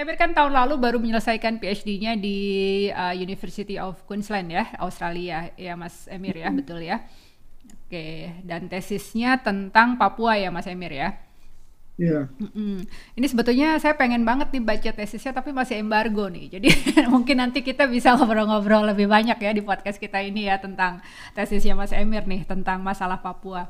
Emir kan tahun lalu baru menyelesaikan PhD-nya di uh, University of Queensland ya, Australia. Ya Mas Emir ya, betul ya. Oke, dan tesisnya tentang Papua ya Mas Emir ya. Iya. Mm-mm. Ini sebetulnya saya pengen banget nih baca tesisnya tapi masih embargo nih. Jadi mungkin nanti kita bisa ngobrol-ngobrol lebih banyak ya di podcast kita ini ya tentang tesisnya Mas Emir nih tentang masalah Papua.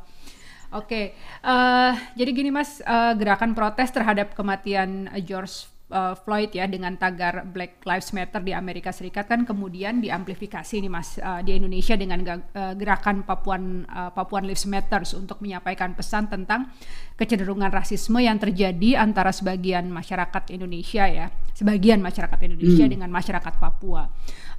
Oke, uh, jadi gini Mas, uh, gerakan protes terhadap kematian George uh, Floyd ya dengan tagar Black Lives Matter di Amerika Serikat kan kemudian diamplifikasi nih Mas uh, di Indonesia dengan uh, gerakan Papuan uh, Papuan Lives Matter untuk menyampaikan pesan tentang kecenderungan rasisme yang terjadi antara sebagian masyarakat Indonesia ya, sebagian masyarakat Indonesia hmm. dengan masyarakat Papua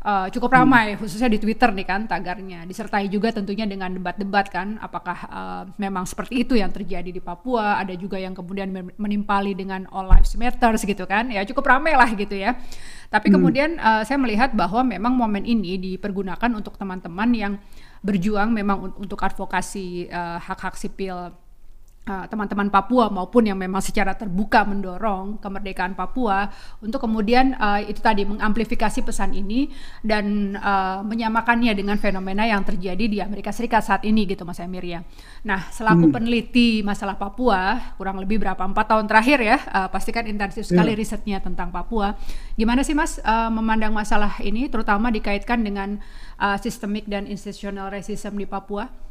uh, cukup ramai hmm. khususnya di Twitter nih kan tagarnya disertai juga tentunya dengan debat-debat kan apakah uh, memang seperti itu yang terjadi di Papua ada juga yang kemudian menimpali dengan All Lives Matter gitu kan ya cukup ramai lah gitu ya tapi hmm. kemudian uh, saya melihat bahwa memang momen ini dipergunakan untuk teman-teman yang berjuang memang untuk advokasi hak-hak uh, sipil Eh, teman-teman uh, Papua maupun yang memang secara terbuka mendorong kemerdekaan Papua untuk kemudian uh, itu tadi mengamplifikasi pesan ini dan uh, menyamakannya dengan fenomena yang terjadi di Amerika Serikat saat ini gitu Mas Emir ya. Nah selaku hmm. peneliti masalah Papua kurang lebih berapa empat tahun terakhir ya uh, pastikan intensif sekali yeah. risetnya tentang Papua. Gimana sih Mas uh, memandang masalah ini terutama dikaitkan dengan uh, sistemik dan institutional racism di Papua?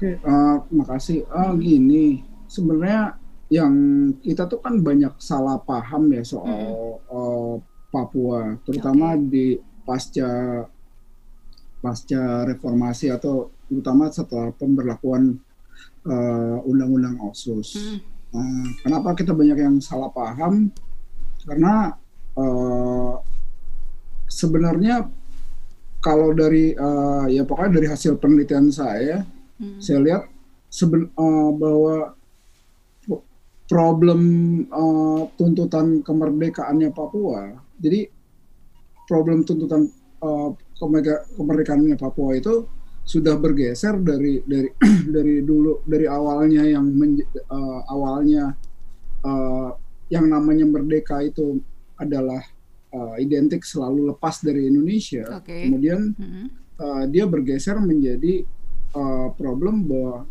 Oke, uh, makasih. Uh, gini, sebenarnya yang kita tuh kan banyak salah paham ya soal hmm. uh, Papua, terutama okay. di pasca pasca reformasi atau terutama setelah pemberlakuan undang undang-undang OSUS. Hmm. Uh, kenapa kita banyak yang salah paham? Karena uh, sebenarnya kalau dari uh, ya pokoknya dari hasil penelitian saya Hmm. Saya lihat seben, uh, bahwa problem uh, tuntutan kemerdekaannya Papua, jadi problem tuntutan uh, kemerdekaannya Papua itu sudah bergeser dari dari dari dulu dari awalnya yang men, uh, awalnya uh, yang namanya merdeka itu adalah uh, identik selalu lepas dari Indonesia. Okay. Kemudian -hmm. uh, dia bergeser menjadi uh, problem bahwa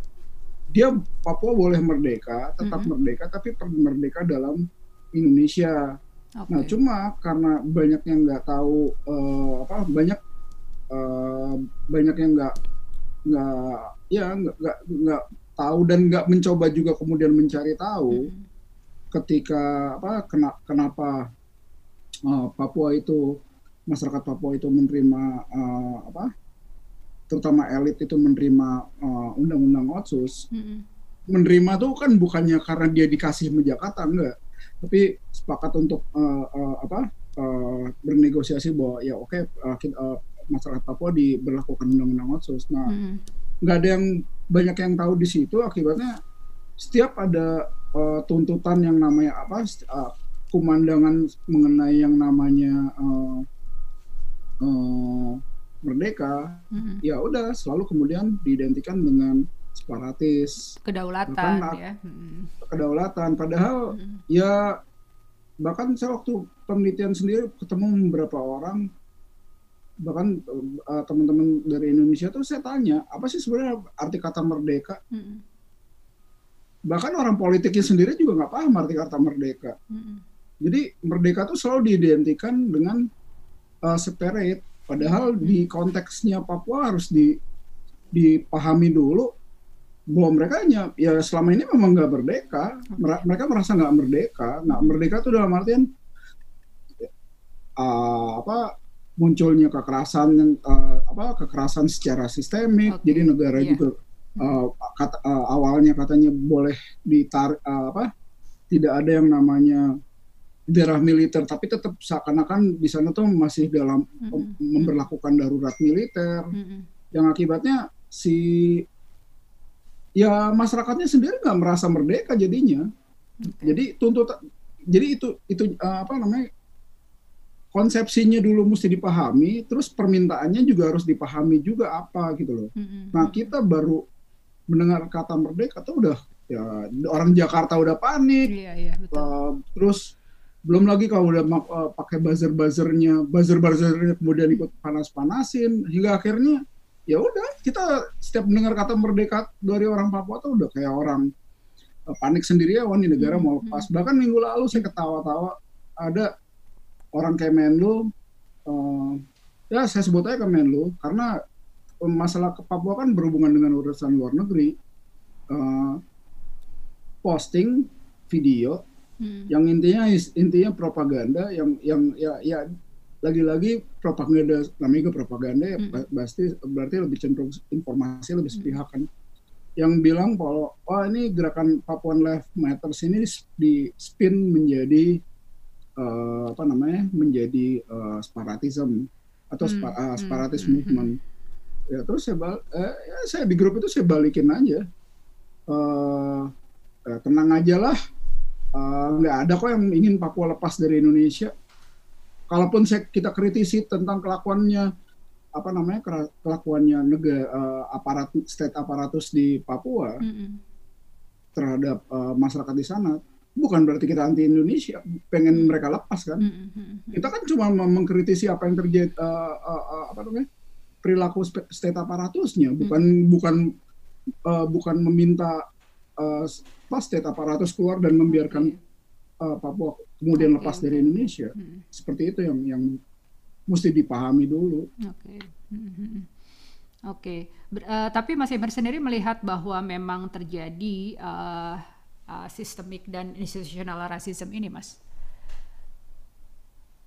dia Papua boleh merdeka, tetap mm -hmm. merdeka, tapi merdeka dalam Indonesia. Okay. Nah, cuma karena banyak yang nggak tahu uh, apa banyak uh, banyak yang nggak nggak ya nggak nggak tahu dan nggak mencoba juga kemudian mencari tahu mm -hmm. ketika apa kena, kenapa uh, Papua itu masyarakat Papua itu menerima uh, apa terutama elit itu menerima uh, undang-undang otsus mm-hmm. menerima tuh kan bukannya karena dia dikasih sama Jakarta enggak tapi sepakat untuk uh, uh, apa uh, bernegosiasi bahwa ya oke okay, uh, uh, masyarakat Papua diberlakukan undang-undang otsus nah mm-hmm. nggak ada yang banyak yang tahu di situ akibatnya setiap ada uh, tuntutan yang namanya apa uh, kumandangan mengenai yang namanya uh, uh, merdeka mm-hmm. ya udah selalu kemudian diidentikan dengan separatis kedaulatan ya mm-hmm. kedaulatan padahal mm-hmm. ya bahkan saya waktu penelitian sendiri ketemu beberapa orang bahkan uh, teman-teman dari Indonesia tuh saya tanya apa sih sebenarnya arti kata merdeka mm-hmm. bahkan orang politiknya sendiri juga nggak paham arti kata merdeka mm-hmm. jadi merdeka tuh selalu diidentikan dengan uh, separate Padahal di konteksnya Papua harus di, dipahami dulu bahwa mereka hanya ya selama ini memang nggak merdeka. Mereka merasa nggak merdeka. Nggak merdeka itu dalam artian uh, apa munculnya kekerasan yang uh, apa kekerasan secara sistemik. Okay. Jadi negara yeah. juga uh, kata, uh, awalnya katanya boleh ditarik uh, apa tidak ada yang namanya daerah militer tapi tetap seakan-akan di sana tuh masih dalam mm-hmm. memperlakukan darurat militer mm-hmm. yang akibatnya si ya masyarakatnya sendiri nggak merasa merdeka jadinya okay. jadi tuntut jadi itu itu uh, apa namanya konsepsinya dulu mesti dipahami terus permintaannya juga harus dipahami juga apa gitu loh mm-hmm. nah kita baru mendengar kata merdeka tuh udah ya orang Jakarta udah panik iya, iya, betul. Uh, terus belum lagi kalau udah uh, pakai buzzer buzzernya buzzer buzzernya kemudian ikut panas panasin hingga akhirnya ya udah kita setiap mendengar kata merdeka dari orang Papua tuh udah kayak orang uh, panik sendiri ya di negara mau lepas. Bahkan minggu lalu saya ketawa-tawa ada orang kayak Menlu uh, ya saya sebut aja Kemenlu karena masalah ke Papua kan berhubungan dengan urusan luar negeri uh, posting video hmm. yang intinya intinya propaganda yang yang ya ya lagi-lagi propaganda namanya propaganda ya hmm. pasti berarti lebih cenderung informasi lebih hmm. sepihak kan yang bilang bahwa oh ini gerakan Papuan Life Matters ini di spin menjadi uh, apa namanya menjadi uh, separatism atau hmm. spa, uh, separatis hmm. movement ya terus saya bal eh, ya saya di grup itu saya balikin aja uh, eh, tenang aja lah nggak uh, ada kok yang ingin Papua lepas dari Indonesia. Kalaupun saya, kita kritisi tentang kelakuannya apa namanya kelakuannya negara uh, aparat state aparatus di Papua mm -hmm. terhadap uh, masyarakat di sana, bukan berarti kita anti Indonesia, pengen mereka lepas kan? Mm -hmm. Kita kan cuma mengkritisi apa yang terjadi uh, uh, uh, apa namanya perilaku state aparatusnya, bukan mm -hmm. bukan uh, bukan meminta uh, pas state aparatus keluar dan membiarkan uh, Papua kemudian okay, lepas dari Indonesia. Hmm. Seperti itu yang yang mesti dipahami dulu. Oke. Okay. Hmm, hmm, hmm. Oke, okay. uh, tapi Mas Emer sendiri melihat bahwa memang terjadi uh, uh, sistemik dan institusional rasisme ini, Mas?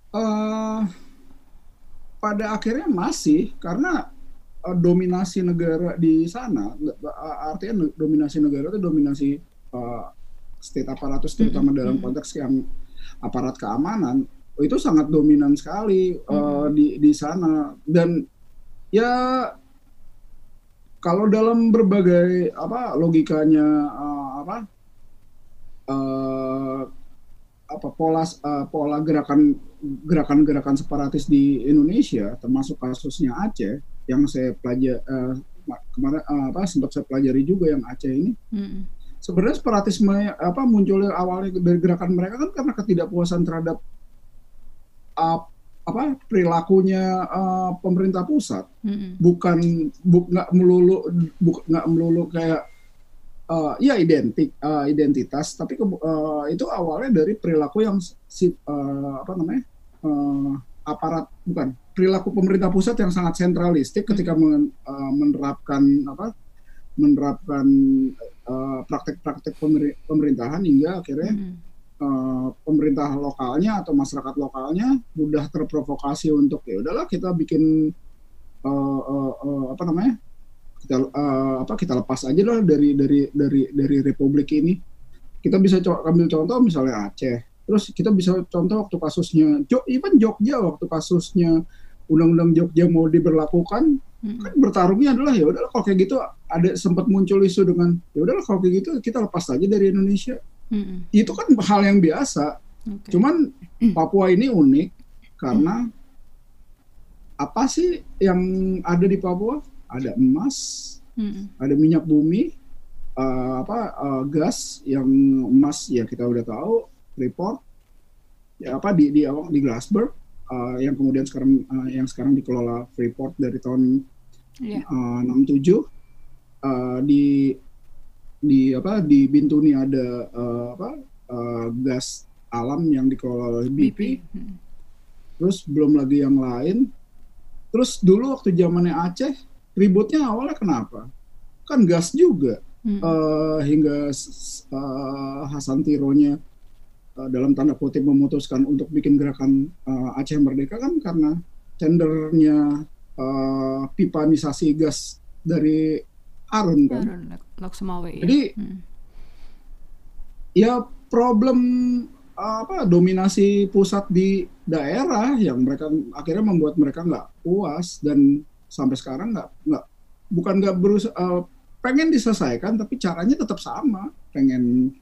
Uh, pada akhirnya masih, karena uh, dominasi negara di sana, uh, artinya dominasi negara itu dominasi uh, state aparatus terutama mm -hmm. dalam konteks yang aparat keamanan itu sangat dominan sekali mm -hmm. uh, di di sana dan ya kalau dalam berbagai apa logikanya uh, apa uh, apa pola uh, pola gerakan gerakan-gerakan separatis di Indonesia termasuk kasusnya Aceh yang saya pelajari uh, kemarin uh, apa sempat saya pelajari juga yang Aceh ini. Mm -hmm sebenarnya separatisme apa munculnya awalnya dari gerakan mereka kan karena ketidakpuasan terhadap uh, apa perilakunya uh, pemerintah pusat. Mm-hmm. bukan buk nggak melulu nggak melulu kayak uh, ya identik uh, identitas tapi ke, uh, itu awalnya dari perilaku yang si uh, apa namanya uh, aparat bukan perilaku pemerintah pusat yang sangat sentralistik ketika men, uh, menerapkan apa menerapkan Eh, praktek-praktek uh, pemerintahan hingga akhirnya mm. uh, pemerintah lokalnya atau masyarakat lokalnya mudah terprovokasi untuk ya udahlah kita bikin uh, uh, uh, apa namanya kita uh, apa kita lepas aja lah dari dari dari dari republik ini kita bisa co ambil contoh misalnya Aceh terus kita bisa contoh waktu kasusnya Jok even Jogja waktu kasusnya undang-undang Jogja mau diberlakukan hmm. kan bertarungnya adalah ya udahlah kalau kayak gitu ada sempat muncul isu dengan ya udahlah kalau kayak gitu kita lepas aja dari Indonesia hmm. itu kan hal yang biasa okay. cuman Papua ini unik karena hmm. apa sih yang ada di Papua ada emas hmm. ada minyak bumi uh, apa uh, gas yang emas ya kita udah tahu report ya apa di di di Glassberg uh, yang kemudian sekarang uh, yang sekarang dikelola Freeport dari tahun yeah. uh, 67 uh, di di apa di Bintuni ada uh, apa uh, gas alam yang dikelola oleh BP. BP. Hmm. Terus belum lagi yang lain. Terus dulu waktu zamannya Aceh ributnya awalnya kenapa? Kan gas juga. Hmm. Uh, hingga uh, Hasan Tironya dalam tanda kutip memutuskan untuk bikin gerakan uh, Aceh Merdeka kan karena tendernya uh, pipanisasi gas dari Arun kan. Arun, ya. Jadi hmm. ya problem apa dominasi pusat di daerah yang mereka akhirnya membuat mereka nggak puas dan sampai sekarang nggak nggak bukan nggak berusaha uh, pengen diselesaikan tapi caranya tetap sama pengen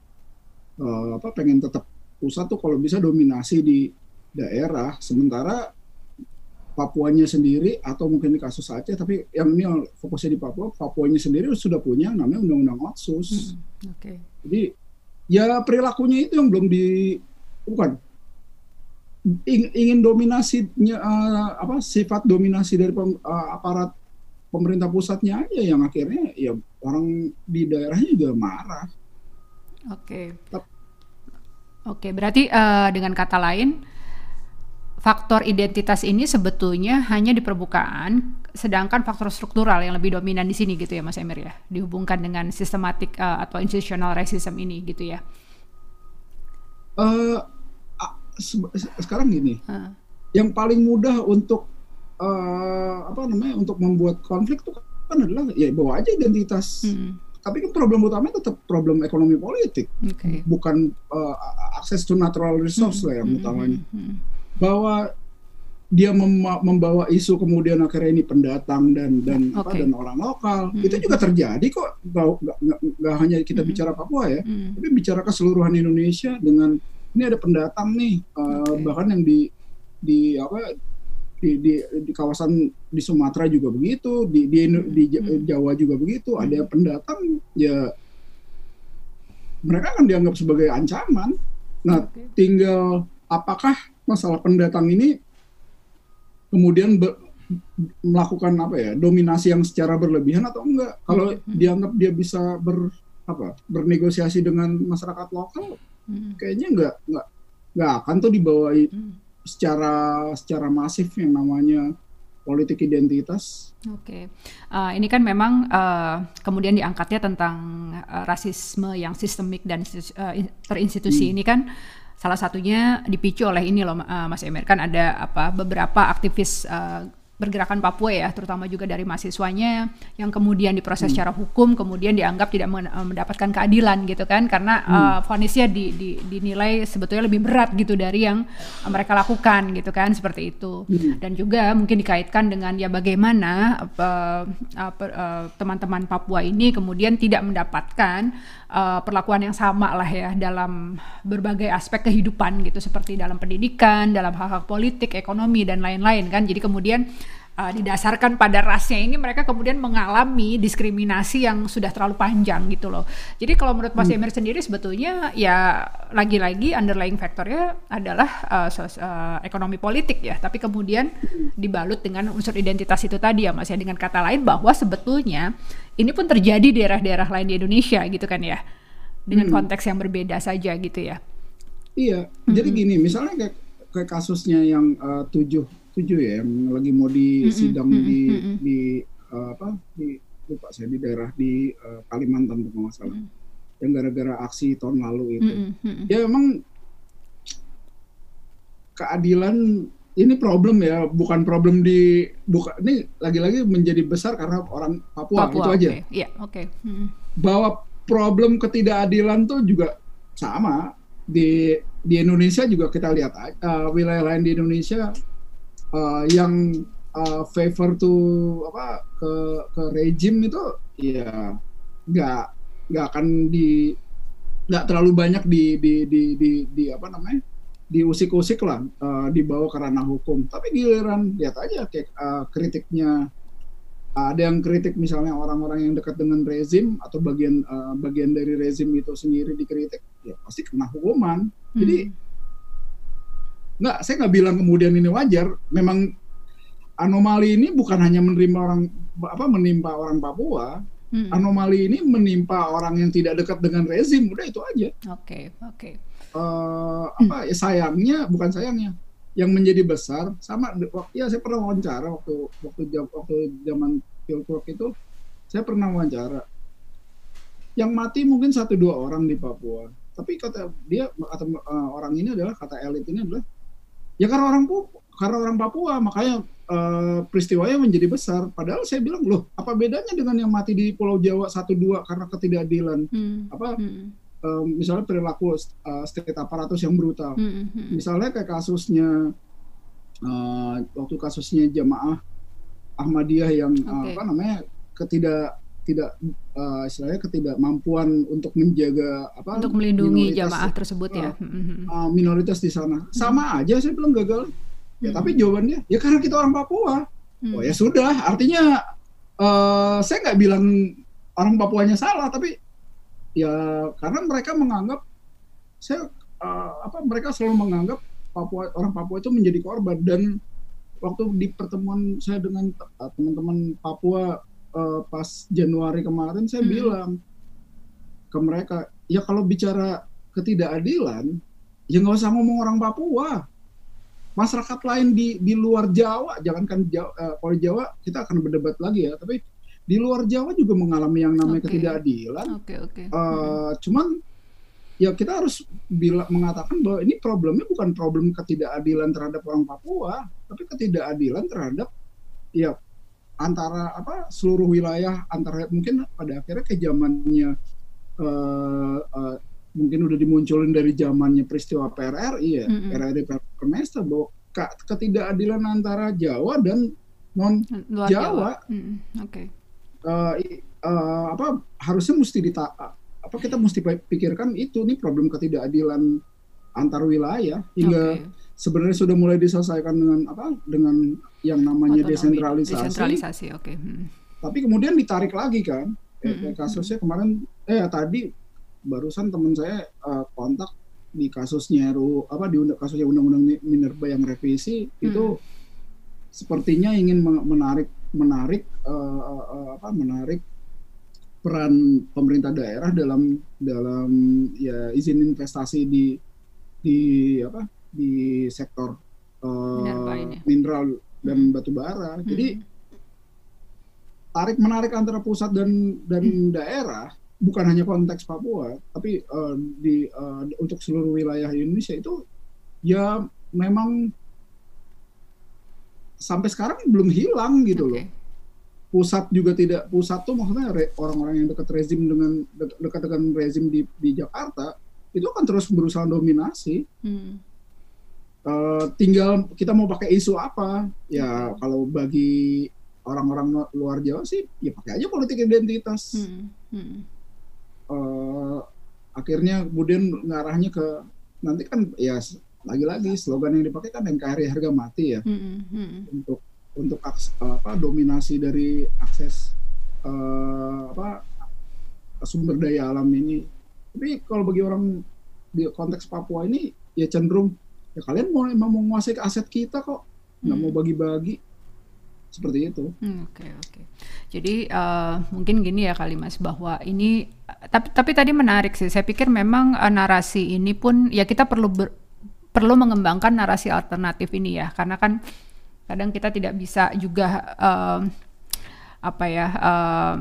uh, apa pengen tetap pusat tuh kalau bisa dominasi di daerah sementara Papuanya sendiri atau mungkin di kasus Aceh tapi yang ini fokusnya di Papua Papuanya sendiri sudah punya namanya undang-undang otsus hmm, okay. jadi ya perilakunya itu yang belum di bukan ingin dominasinya uh, apa sifat dominasi dari pem, uh, aparat pemerintah pusatnya aja yang akhirnya ya orang di daerahnya juga marah. Oke. Okay. Oke, berarti uh, dengan kata lain faktor identitas ini sebetulnya hanya di permukaan, sedangkan faktor struktural yang lebih dominan di sini gitu ya Mas Emir ya, dihubungkan dengan sistematik uh, atau institutional racism ini gitu ya. Uh, sekarang gini, uh. yang paling mudah untuk uh, apa namanya untuk membuat konflik itu kan adalah ya bawa aja identitas. Hmm. Tapi kan problem utamanya tetap problem ekonomi politik, okay. bukan uh, akses to natural resource hmm. lah yang hmm. utamanya. Hmm. hmm bahwa dia membawa isu kemudian akhirnya ini pendatang dan dan okay. apa dan orang lokal hmm. itu juga terjadi kok nggak hanya kita hmm. bicara Papua ya hmm. tapi bicara keseluruhan Indonesia dengan ini ada pendatang nih uh, bahkan yang di di apa di, di di kawasan di Sumatera juga begitu di di, di hmm. Jawa juga begitu hmm. ada pendatang ya mereka akan dianggap sebagai ancaman nah okay. tinggal apakah masalah pendatang ini kemudian be, melakukan apa ya dominasi yang secara berlebihan atau enggak kalau hmm. dianggap dia bisa ber apa bernegosiasi dengan masyarakat lokal kayaknya enggak enggak enggak akan tuh dibawa. Secara secara masif yang namanya politik identitas. Oke, okay. uh, ini kan memang uh, kemudian diangkatnya tentang uh, rasisme yang sistemik dan uh, terinstitusi hmm. ini kan salah satunya dipicu oleh ini loh uh, Mas Emir kan ada apa beberapa aktivis uh, bergerakan Papua ya, terutama juga dari mahasiswanya yang kemudian diproses hmm. secara hukum, kemudian dianggap tidak eh, mendapatkan keadilan gitu kan, karena hmm. uh, vonisnya di, di, dinilai sebetulnya lebih berat gitu dari yang mereka lakukan gitu kan, seperti itu. Hmm. Dan juga mungkin dikaitkan dengan ya bagaimana teman-teman uh, uh, Papua ini kemudian tidak mendapatkan uh, perlakuan yang sama lah ya dalam berbagai aspek kehidupan gitu, seperti dalam pendidikan, dalam hal-hal politik, ekonomi dan lain-lain kan. Jadi kemudian uh, didasarkan pada rasnya ini mereka kemudian mengalami diskriminasi yang sudah terlalu panjang gitu loh. Jadi kalau menurut Mas hmm. Emir sendiri sebetulnya ya lagi-lagi underlying faktornya adalah uh, sos, uh, ekonomi politik ya, tapi kemudian dibalut dengan unsur identitas itu tadi ya Mas ya dengan kata lain bahwa sebetulnya ini pun terjadi di daerah-daerah lain di Indonesia gitu kan ya. Dengan hmm. konteks yang berbeda saja gitu ya. Iya, hmm. jadi gini misalnya kayak, kayak kasusnya yang uh, tujuh tujuh ya yang lagi mau disidang mm -hmm. di mm -hmm. di uh, apa di lupa saya di daerah di uh, Kalimantan tuh nggak salah mm -hmm. yang gara-gara aksi tahun lalu itu mm -hmm. ya emang keadilan ini problem ya bukan problem di bukan ini lagi-lagi menjadi besar karena orang Papua, Papua itu okay. aja yeah, oke okay. mm -hmm. bahwa problem ketidakadilan tuh juga sama di di Indonesia juga kita lihat uh, wilayah lain di Indonesia uh, yang uh, favor to apa ke ke rejim itu ya nggak nggak akan di nggak terlalu banyak di di di di, di apa namanya diusik-usik lah uh, dibawa ke ranah hukum. Tapi giliran lihat aja kayak uh, kritiknya. Ada yang kritik misalnya orang-orang yang dekat dengan rezim atau bagian uh, bagian dari rezim itu sendiri dikritik ya pasti kena hukuman. Hmm. Nggak saya nggak bilang kemudian ini wajar. Memang anomali ini bukan hanya menerima orang apa menimpa orang Papua. Hmm. anomali ini menimpa orang yang tidak dekat dengan rezim. Udah itu aja. Oke okay, oke. Okay. uh, apa ya sayangnya bukan sayangnya yang menjadi besar sama ya saya pernah wawancara waktu waktu waktu zaman pilpres itu saya pernah wawancara. Yang mati mungkin satu dua orang di Papua. Tapi kata dia kata uh, orang ini adalah kata elit ini adalah Ya karena orang Papua, karena orang Papua makanya uh, peristiwanya menjadi besar. Padahal saya bilang loh, apa bedanya dengan yang mati di Pulau Jawa satu dua karena ketidakadilan? Hmm. Apa hmm. Uh, misalnya perilaku uh, state aparatus yang brutal. Hmm. Hmm. Misalnya kayak kasusnya uh, waktu kasusnya jamaah Ahmadiyah yang okay. uh, apa namanya ketidak tidak uh, istilahnya ketidakmampuan untuk menjaga apa untuk melindungi jamaah tersebut ya. Uh, minoritas di sana. Sama aja saya bilang gagal. Ya hmm. tapi jawabannya ya karena kita orang Papua. Hmm. oh ya sudah. Artinya uh, saya nggak bilang orang Papuanya salah tapi ya karena mereka menganggap saya uh, apa mereka selalu menganggap Papua orang Papua itu menjadi korban. Dan waktu di pertemuan saya dengan uh, teman-teman Papua uh, pas Januari kemarin saya Hmm. bilang ke mereka ya kalau bicara ketidakadilan ya nggak usah ngomong orang Papua masyarakat lain di di luar Jawa jangankan Jawa, eh, kalau Jawa kita akan berdebat lagi ya tapi di luar Jawa juga mengalami yang namanya Oke. ketidakadilan Oke oke. Eh, cuman ya kita harus bila mengatakan bahwa ini problemnya bukan problem ketidakadilan terhadap orang Papua tapi ketidakadilan terhadap ya antara apa seluruh wilayah antara mungkin pada akhirnya ke zamannya eh, eh, mungkin udah dimunculin dari zamannya peristiwa PRRI ya Mm-mm. PRRI Permesta bahwa ka- ketidakadilan antara Jawa dan non Luar Jawa. Mm, Oke. eh, i- eh, apa harusnya mesti dita apa kita mesti pikirkan itu nih problem ketidakadilan antar wilayah hingga Oke. Sebenarnya sudah mulai diselesaikan dengan apa dengan yang namanya Otonomi, desentralisasi, Desentralisasi. Oke. Hmm. tapi kemudian ditarik lagi kan Eh, Mm-mm. kayak kasusnya kemarin eh tadi barusan teman saya eh, kontak di kasusnya RU apa di kasusnya undang-undang minerba yang revisi itu sepertinya ingin men- menarik menarik eh, eh, apa menarik peran pemerintah daerah dalam dalam ya izin investasi di di apa di sektor ini. mineral dan Hmm. batu bara. Jadi Hmm. tarik menarik antara pusat dan dan daerah bukan hanya konteks Papua, tapi eh, di eh, untuk seluruh wilayah Indonesia itu ya memang sampai sekarang belum hilang gitu Oke. loh. Pusat juga tidak pusat tuh maksudnya orang-orang yang dekat rezim dengan de- dekat dengan rezim di di Jakarta itu akan terus berusaha dominasi. Hmm. Eh, tinggal kita mau pakai isu apa ya kalau bagi orang-orang lu- luar Jawa sih ya pakai aja politik identitas Hmm. Hmm. Eh, akhirnya kemudian ngarahnya ke nanti kan ya lagi-lagi slogan yang dipakai kan NKRI harga mati ya Hmm. Hmm. untuk untuk aks- apa dominasi dari akses eh, apa sumber daya alam ini tapi kalau bagi orang di konteks Papua ini ya cenderung ya kalian mau emang mau menguasai aset kita kok nggak Hmm. mau bagi-bagi seperti itu Hmm, Oke oke. Jadi eh, mungkin gini ya kali Mas bahwa ini tapi tapi tadi menarik sih. Saya pikir memang eh, narasi ini pun ya kita perlu ber- perlu mengembangkan narasi alternatif ini ya karena kan kadang kita tidak bisa juga eh, apa ya eh,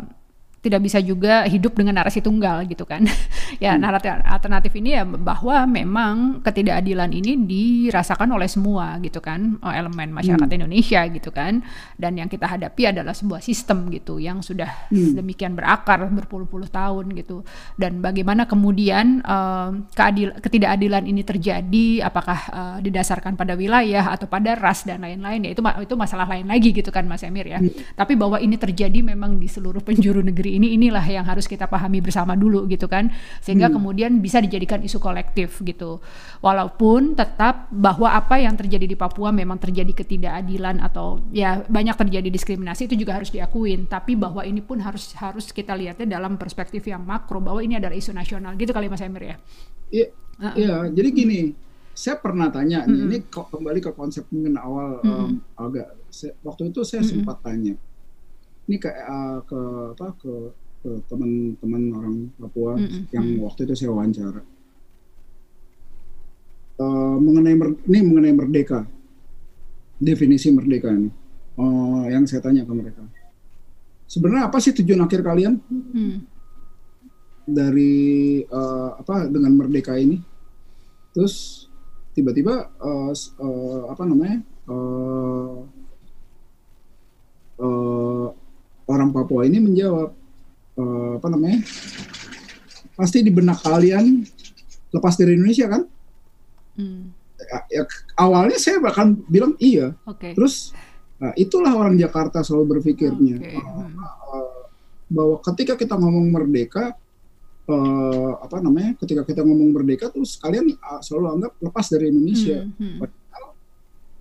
tidak bisa juga hidup dengan narasi tunggal gitu kan. ya narasi alternatif ini ya bahwa memang ketidakadilan ini dirasakan oleh semua gitu kan elemen masyarakat Hmm. Indonesia gitu kan. Dan yang kita hadapi adalah sebuah sistem gitu yang sudah Hmm. demikian berakar berpuluh-puluh tahun gitu. Dan bagaimana kemudian eh, keadil ketidakadilan ini terjadi apakah eh, didasarkan pada wilayah atau pada ras dan lain-lain ya itu itu masalah lain lagi gitu kan Mas Emir ya. Hmm. Tapi bahwa ini terjadi memang di seluruh penjuru negeri ini inilah yang harus kita pahami bersama dulu gitu kan. Sehingga Hmm. kemudian bisa dijadikan isu kolektif gitu. Walaupun tetap bahwa apa yang terjadi di Papua memang terjadi ketidakadilan atau ya banyak terjadi diskriminasi itu juga harus diakuin. Tapi bahwa ini pun harus harus kita lihatnya dalam perspektif yang makro bahwa ini adalah isu nasional gitu kali Mas Emir ya. Iya, Heeh. iya. Jadi gini, saya pernah tanya nih, Mm-mm. ini kok kembali ke konsep mungkin awal Mm-mm. em, agak saya- waktu itu saya Mm-mm. sempat tanya, ini ke eh, ke apa ke ke teman-teman orang Papua Mm-mm. yang Mm-mm. waktu itu saya wawancara Eh, mengenai mer- ini mengenai merdeka, definisi merdeka ini, Eh, yang saya tanya ke mereka. Sebenarnya apa sih tujuan akhir kalian? Hmm. dari eh, apa dengan merdeka ini terus tiba-tiba s- eh, apa namanya eh, eh, orang Papua ini menjawab eh, apa namanya pasti di benak kalian lepas dari Indonesia kan Hmm. ya, ya, awalnya saya bahkan bilang iya Oke. terus nah, itulah orang Jakarta selalu berpikirnya Oke. Hmm. eh, bahwa ketika kita ngomong merdeka eh, apa namanya ketika kita ngomong merdeka terus kalian eh, selalu anggap lepas dari Indonesia Hmm. Hmm.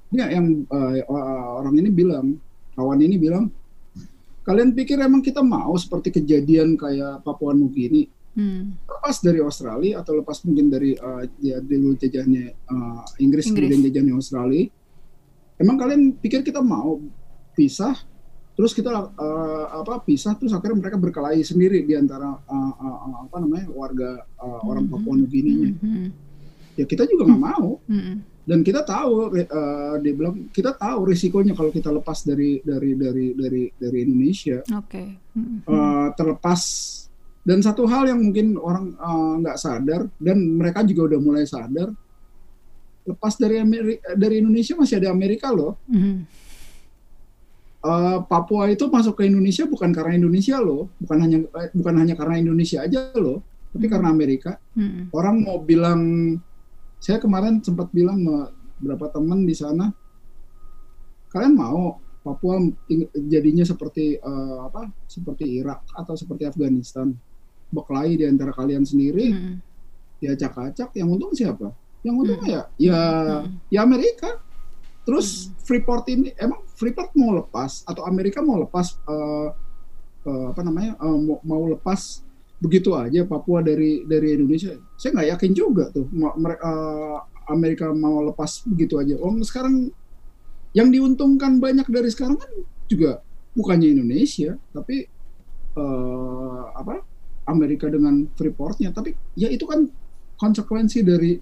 ya yang eh, orang ini bilang kawan ini bilang kalian pikir emang kita mau seperti kejadian kayak Papua Nugini Hmm. lepas dari Australia atau lepas mungkin dari uh, ya dulu jajahnya uh, Inggris, Inggris. kemudian jajahnya Australia emang kalian pikir kita mau pisah terus kita uh, apa pisah terus akhirnya mereka berkelahi sendiri di antara uh, uh, apa namanya warga uh, orang Mhm. Papua Nugini Hmm. ya kita juga nggak mau Hmm. Dan kita tahu uh, dia bilang kita tahu risikonya kalau kita lepas dari dari dari dari dari Indonesia Oke. Hmm. Uh, terlepas dan satu hal yang mungkin orang uh, nggak sadar dan mereka juga udah mulai sadar lepas dari Ameri- dari Indonesia masih ada Amerika loh Hmm. Uh, Papua itu masuk ke Indonesia bukan karena Indonesia loh bukan hanya eh, bukan hanya karena Indonesia aja loh tapi Hmm. karena Amerika Hmm. orang mau bilang saya kemarin sempat bilang sama beberapa teman di sana kalian mau Papua jadinya seperti eh, apa seperti Irak atau seperti Afghanistan berkelahi di antara kalian sendiri Hmm. diacak-acak yang untung siapa yang untung Hmm. ya ya Hmm. ya Amerika terus Freeport ini emang Freeport mau lepas atau Amerika mau lepas eh, eh, apa namanya eh, mau, mau lepas begitu aja Papua dari dari Indonesia. Saya nggak yakin juga tuh. Ma- mere- eh, Amerika mau lepas begitu aja. Oh sekarang yang diuntungkan banyak dari sekarang kan juga bukannya Indonesia tapi eh, apa Amerika dengan Freeportnya. Tapi ya itu kan konsekuensi dari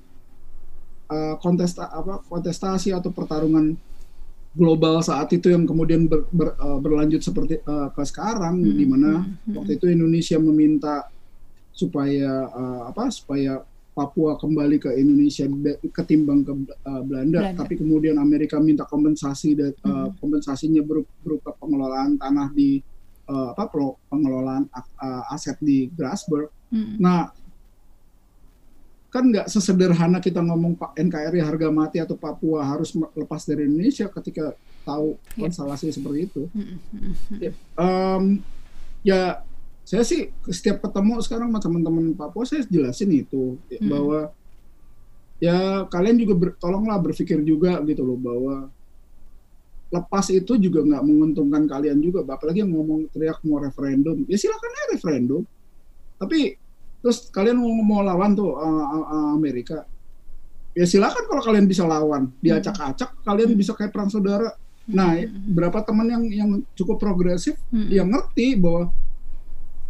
eh, kontesta apa kontestasi atau pertarungan global saat itu yang kemudian ber- ber- eh, berlanjut seperti eh, ke sekarang Hmm. di mana Hmm. waktu itu Indonesia meminta supaya eh, apa supaya Papua kembali ke Indonesia ketimbang ke eh, Belanda, Belanda. tapi kemudian Amerika minta kompensasi dan eh, Hmm. kompensasinya beru- berupa pengelolaan tanah di eh, apa pengelolaan aset di Grasberg. Hmm. Nah, kan nggak sesederhana kita ngomong Pak NKRI harga mati atau Papua harus lepas dari Indonesia ketika tahu Iya. konstelasi seperti itu. Hmm. Hmm. Em, ya saya sih setiap ketemu sekarang sama teman-teman Papua saya jelasin itu ya, Hmm. bahwa ya kalian juga ber- tolonglah berpikir juga gitu loh bahwa lepas itu juga nggak menguntungkan kalian juga apalagi yang ngomong teriak mau referendum ya silakan aja referendum tapi terus kalian mau mau lawan tuh uh, uh, uh, Amerika ya silakan kalau kalian bisa lawan diacak-acak kalian bisa kayak perang saudara nah Hmm. berapa teman yang yang cukup progresif Hmm. dia ngerti bahwa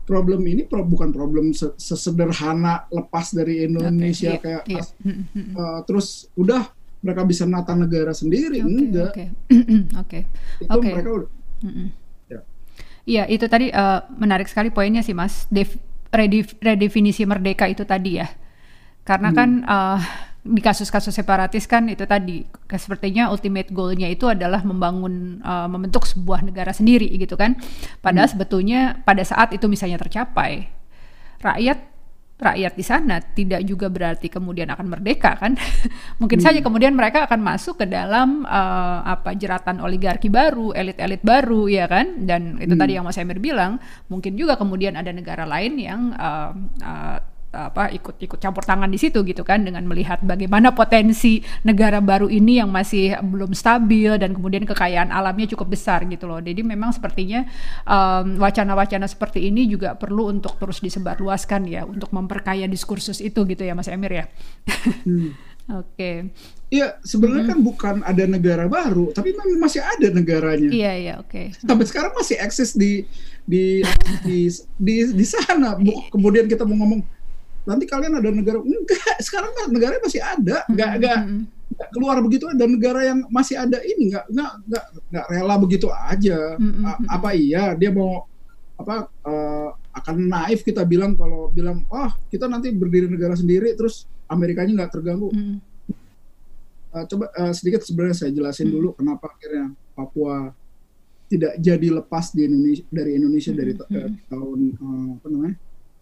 problem ini pro- bukan problem se- sesederhana lepas dari Indonesia Oke, iya, kayak iya. as- Hmm. Hmm. uh, terus udah mereka bisa nata negara sendiri Oke, enggak Oke. Oke. itu Oke. mereka udah. Ya. Iya, itu tadi eh, menarik sekali poinnya sih, Mas. Def- redef- redefinisi merdeka itu tadi ya. Karena Hmm. kan eh, di kasus-kasus separatis kan itu tadi sepertinya ultimate goalnya itu adalah membangun eh, membentuk sebuah negara sendiri gitu kan. Padahal Hmm. sebetulnya pada saat itu misalnya tercapai, rakyat rakyat di sana tidak juga berarti kemudian akan merdeka kan mungkin Hmm. saja kemudian mereka akan masuk ke dalam eh, apa jeratan oligarki baru elit-elit baru ya kan dan itu Hmm. tadi yang Mas Emir bilang mungkin juga kemudian ada negara lain yang eh, eh, apa ikut-ikut campur tangan di situ gitu kan dengan melihat bagaimana potensi negara baru ini yang masih belum stabil dan kemudian kekayaan alamnya cukup besar gitu loh. Jadi memang sepertinya em, wacana-wacana seperti ini juga perlu untuk terus disebarluaskan ya untuk memperkaya diskursus itu gitu ya Mas Emir ya. Hmm. Oke. Iya, sebenarnya kan bukan ada negara baru, tapi memang masih ada negaranya. Iya iya oke. Sampai sekarang masih eksis di di di di, di sana. Bu- Kemudian kita mau ngomong nanti kalian ada negara enggak, sekarang kan negaranya masih ada, enggak enggak Mm-mm. nggak keluar begitu ada negara yang masih ada ini nggak nggak nggak nggak rela begitu aja. A- apa iya dia mau apa eh, akan naif kita bilang kalau bilang wah kita nanti berdiri negara sendiri terus Amerikanya nggak terganggu Mm-mm. Eh, coba eh, sedikit sebenarnya saya jelasin Hmm. dulu kenapa akhirnya Papua tidak jadi lepas di Indonesia dari Indonesia dari ta- Hmm. eh, tahun eh, apa namanya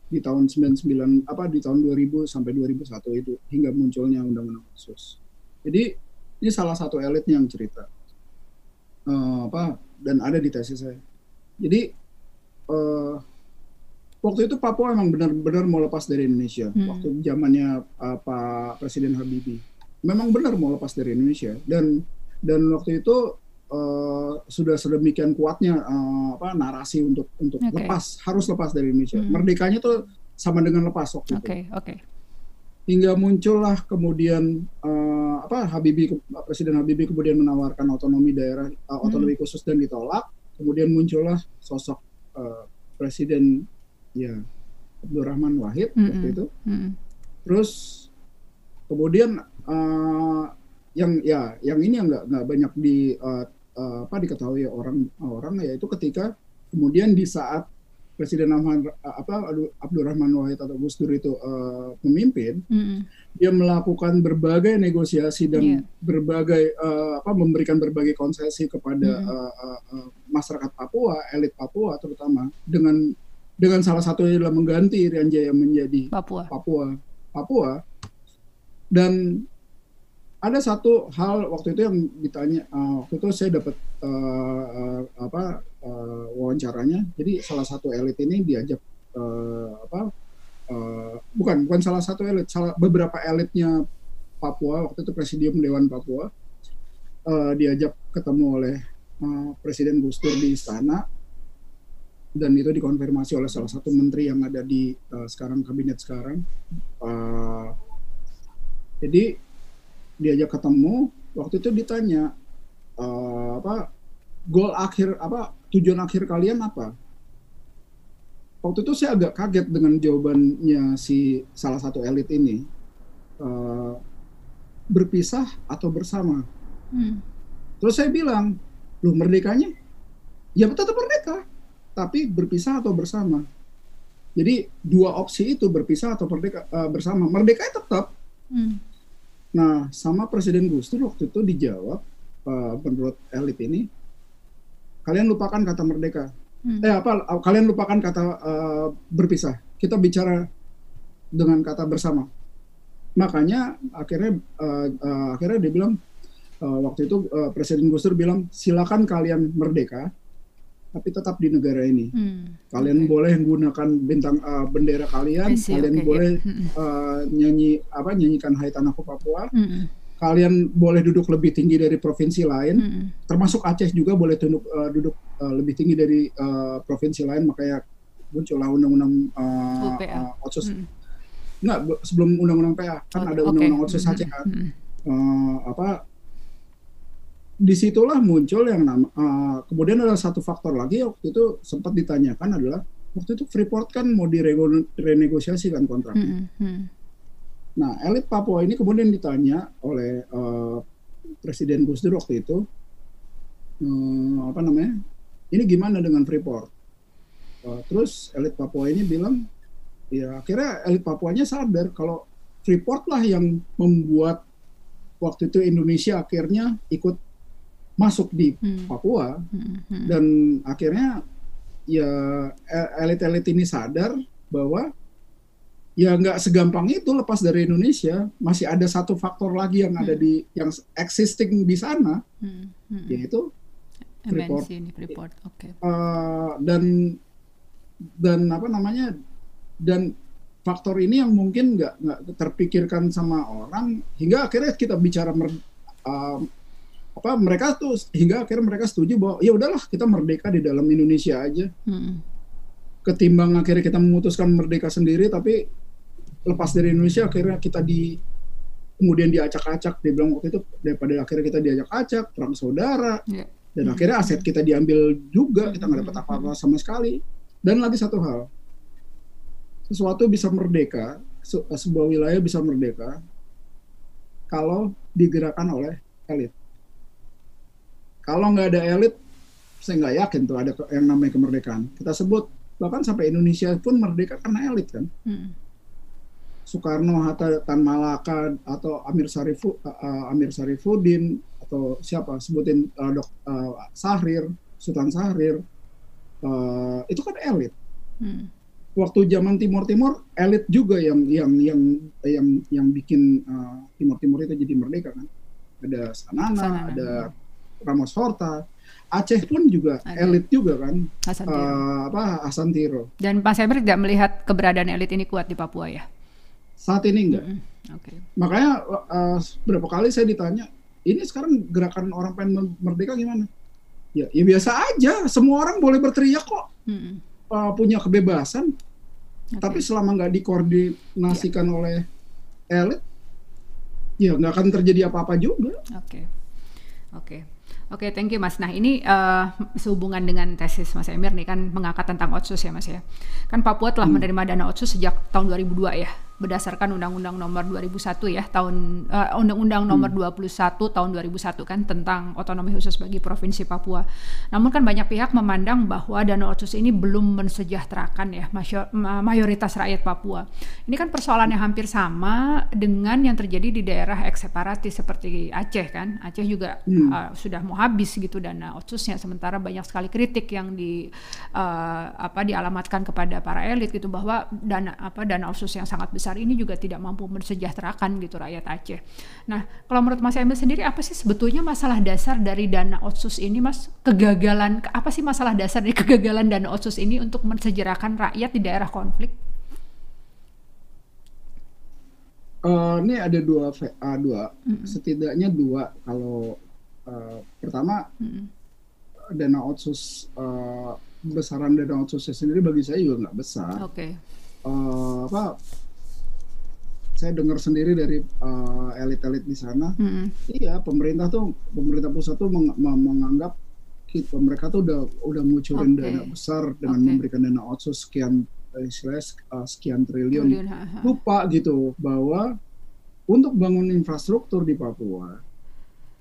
di tahun 99 apa di tahun 2000 sampai 2001 itu hingga munculnya undang-undang khusus. Jadi ini salah satu elitnya yang cerita Eh, apa dan ada di tesis saya. Jadi eh, waktu itu Papua memang benar-benar mau lepas dari Indonesia Hmm. waktu zamannya eh, Pak Presiden Habibie. Memang benar mau lepas dari Indonesia dan dan waktu itu eh, sudah sedemikian kuatnya eh, apa narasi untuk untuk Oke. lepas harus lepas dari Indonesia. Hmm. Merdekanya tuh sama dengan lepas waktu Oke, okay, oke. Okay. Hingga muncullah kemudian uh, apa Habibie Presiden Habibie kemudian menawarkan otonomi daerah uh, otonomi hmm. khusus dan ditolak. Kemudian muncullah sosok uh, Presiden ya Abdurrahman Wahid hmm. waktu itu. Hmm. Terus kemudian uh, yang ya yang ini yang nggak nggak banyak di uh, uh, apa diketahui orang orang yaitu ketika kemudian di saat Presiden Ahmad apa Abdurrahman Wahid atau Gus Dur itu uh, memimpin, mm. dia melakukan berbagai negosiasi dan yeah. berbagai uh, apa memberikan berbagai konsesi kepada mm. uh, uh, uh, masyarakat Papua, elit Papua terutama dengan dengan salah satunya adalah mengganti Irian Jaya menjadi Papua. Papua. Papua. Dan ada satu hal waktu itu yang ditanya uh, waktu itu saya dapat uh, uh, apa uh, wawancaranya. Jadi salah satu elit ini diajak uh, apa uh, bukan bukan salah satu elit salah beberapa elitnya Papua waktu itu presidium Dewan Papua uh, diajak ketemu oleh uh, Presiden Gus Dur di istana. Dan itu dikonfirmasi oleh salah satu menteri yang ada di uh, sekarang kabinet sekarang. Uh, jadi diajak ketemu waktu itu ditanya uh, apa goal akhir apa tujuan akhir kalian apa? Waktu itu saya agak kaget dengan jawabannya si salah satu elit ini. Uh, berpisah atau bersama? Hmm. terus saya bilang lu merdekanya? Ya tetap merdeka tapi berpisah atau bersama. Jadi dua opsi itu berpisah atau merdeka uh, bersama. Merdeka tetap. Hmm Nah, sama Presiden Gus Dur waktu itu dijawab uh, menurut elit ini, kalian lupakan kata merdeka. Hmm. Eh apa? Kalian lupakan kata uh, berpisah. Kita bicara dengan kata bersama. Makanya akhirnya uh, uh, akhirnya dia bilang uh, waktu itu uh, Presiden Gus Dur bilang silakan kalian merdeka, tapi tetap di negara ini. Hmm. Kalian okay. boleh menggunakan bintang uh, bendera kalian, see, kalian okay, boleh yeah. uh, nyanyi apa nyanyikan Hai Tanahku Papua. Hmm. Kalian boleh duduk lebih tinggi dari provinsi lain, hmm. termasuk Aceh juga boleh duduk uh, duduk uh, lebih tinggi dari uh, provinsi lain. Makanya muncullah undang-undang uh, uh, otsus. Hmm. Enggak, sebelum undang-undang PA kan oh, ada undang-undang okay. otsus Aceh kan. Hmm. Uh, apa di situlah muncul yang nama uh, kemudian ada satu faktor lagi waktu itu sempat ditanyakan adalah waktu itu Freeport kan mau direnegosiasi kan kontrak. Mm -hmm. Nah elit Papua ini kemudian ditanya oleh uh, Presiden Gus Dur waktu itu uh, apa namanya ini gimana dengan Freeport? Uh, terus elit Papua ini bilang ya akhirnya elit Papuanya sadar kalau Freeport lah yang membuat waktu itu Indonesia akhirnya ikut masuk di hmm. Papua hmm. Hmm. dan akhirnya ya elit-elit ini sadar bahwa ya nggak segampang itu lepas dari Indonesia masih ada satu faktor lagi yang hmm. ada di yang existing di sana hmm. Hmm. yaitu Freeport, Freeport. Okay. Uh, dan dan apa namanya dan faktor ini yang mungkin nggak nggak terpikirkan sama orang hingga akhirnya kita bicara mer, uh, apa mereka tuh hingga akhirnya mereka setuju bahwa ya udahlah kita merdeka di dalam Indonesia aja hmm. ketimbang akhirnya kita memutuskan merdeka sendiri tapi lepas dari Indonesia akhirnya kita di kemudian diacak-acak dia bilang waktu itu daripada akhirnya kita diacak-acak perang saudara yeah. dan hmm. akhirnya aset kita diambil juga kita nggak dapat apa-apa hmm. sama sekali dan lagi satu hal sesuatu bisa merdeka sebuah wilayah bisa merdeka kalau digerakkan oleh elit kalau nggak ada elit, saya nggak yakin tuh ada yang namanya kemerdekaan. Kita sebut bahkan sampai Indonesia pun merdeka karena elit kan. Hmm. Soekarno, Hatta, Tan Malaka atau Amir Sarifu, uh, Amir Sarifuddin atau siapa sebutin uh, Dok uh, Sahrir, Sultan Sahrir, uh, itu kan elit. Hmm. Waktu zaman Timur Timur elit juga yang yang yang yang yang bikin uh, Timur Timur itu jadi merdeka kan. Ada Sanana, Sanana. ada Ramos Horta, Aceh pun juga Ada. elit juga kan, Hasan Tiro. Uh, apa Hasan Tiro. Dan Pak Semer tidak melihat keberadaan elit ini kuat di Papua ya? Saat ini enggak. Mm -hmm. Okay. Makanya uh, berapa kali saya ditanya, ini sekarang gerakan orang pengen merdeka gimana? Ya, ya biasa aja. Semua orang boleh berteriak kok. Mm -hmm. uh, punya kebebasan. Okay. Tapi selama nggak dikoordinasikan yeah. oleh elit, ya nggak akan terjadi apa-apa juga. Oke, okay. oke. Okay. Oke, okay, thank you Mas. Nah, ini uh, sehubungan dengan tesis Mas Emir nih kan mengangkat tentang otsus ya Mas ya. Kan Papua telah hmm. menerima dana otsus sejak tahun 2002 ya berdasarkan Undang-Undang Nomor 2001 ya tahun uh, Undang-Undang Nomor hmm. 21 tahun 2001 kan tentang otonomi khusus bagi provinsi Papua. Namun kan banyak pihak memandang bahwa dana otsus ini belum mensejahterakan ya mayoritas rakyat Papua. Ini kan persoalan yang hampir sama dengan yang terjadi di daerah eks separatis seperti Aceh kan. Aceh juga hmm. uh, sudah mau habis gitu dana otsusnya sementara banyak sekali kritik yang di uh, apa dialamatkan kepada para elit gitu bahwa dana apa dana otsus yang sangat besar besar ini juga tidak mampu mensejahterakan gitu rakyat Aceh. Nah, kalau menurut Mas Emil sendiri apa sih sebetulnya masalah dasar dari dana otsus ini, Mas? Kegagalan apa sih masalah dasar dari kegagalan dana otsus ini untuk mensejahterakan rakyat di daerah konflik? Uh, ini ada dua uh, dua mm -hmm. setidaknya dua kalau uh, pertama mm -hmm. dana otsus uh, besaran dana otsusnya sendiri bagi saya juga nggak besar. Oke. Okay. Uh, apa saya dengar sendiri dari uh, elit-elit di sana, mm-hmm. iya pemerintah tuh pemerintah pusat tuh meng- menganggap kita, mereka tuh udah udah ngucurin okay. dana besar dengan okay. memberikan dana otsus sekian istilahnya uh, sekian triliun, lupa gitu bahwa untuk bangun infrastruktur di Papua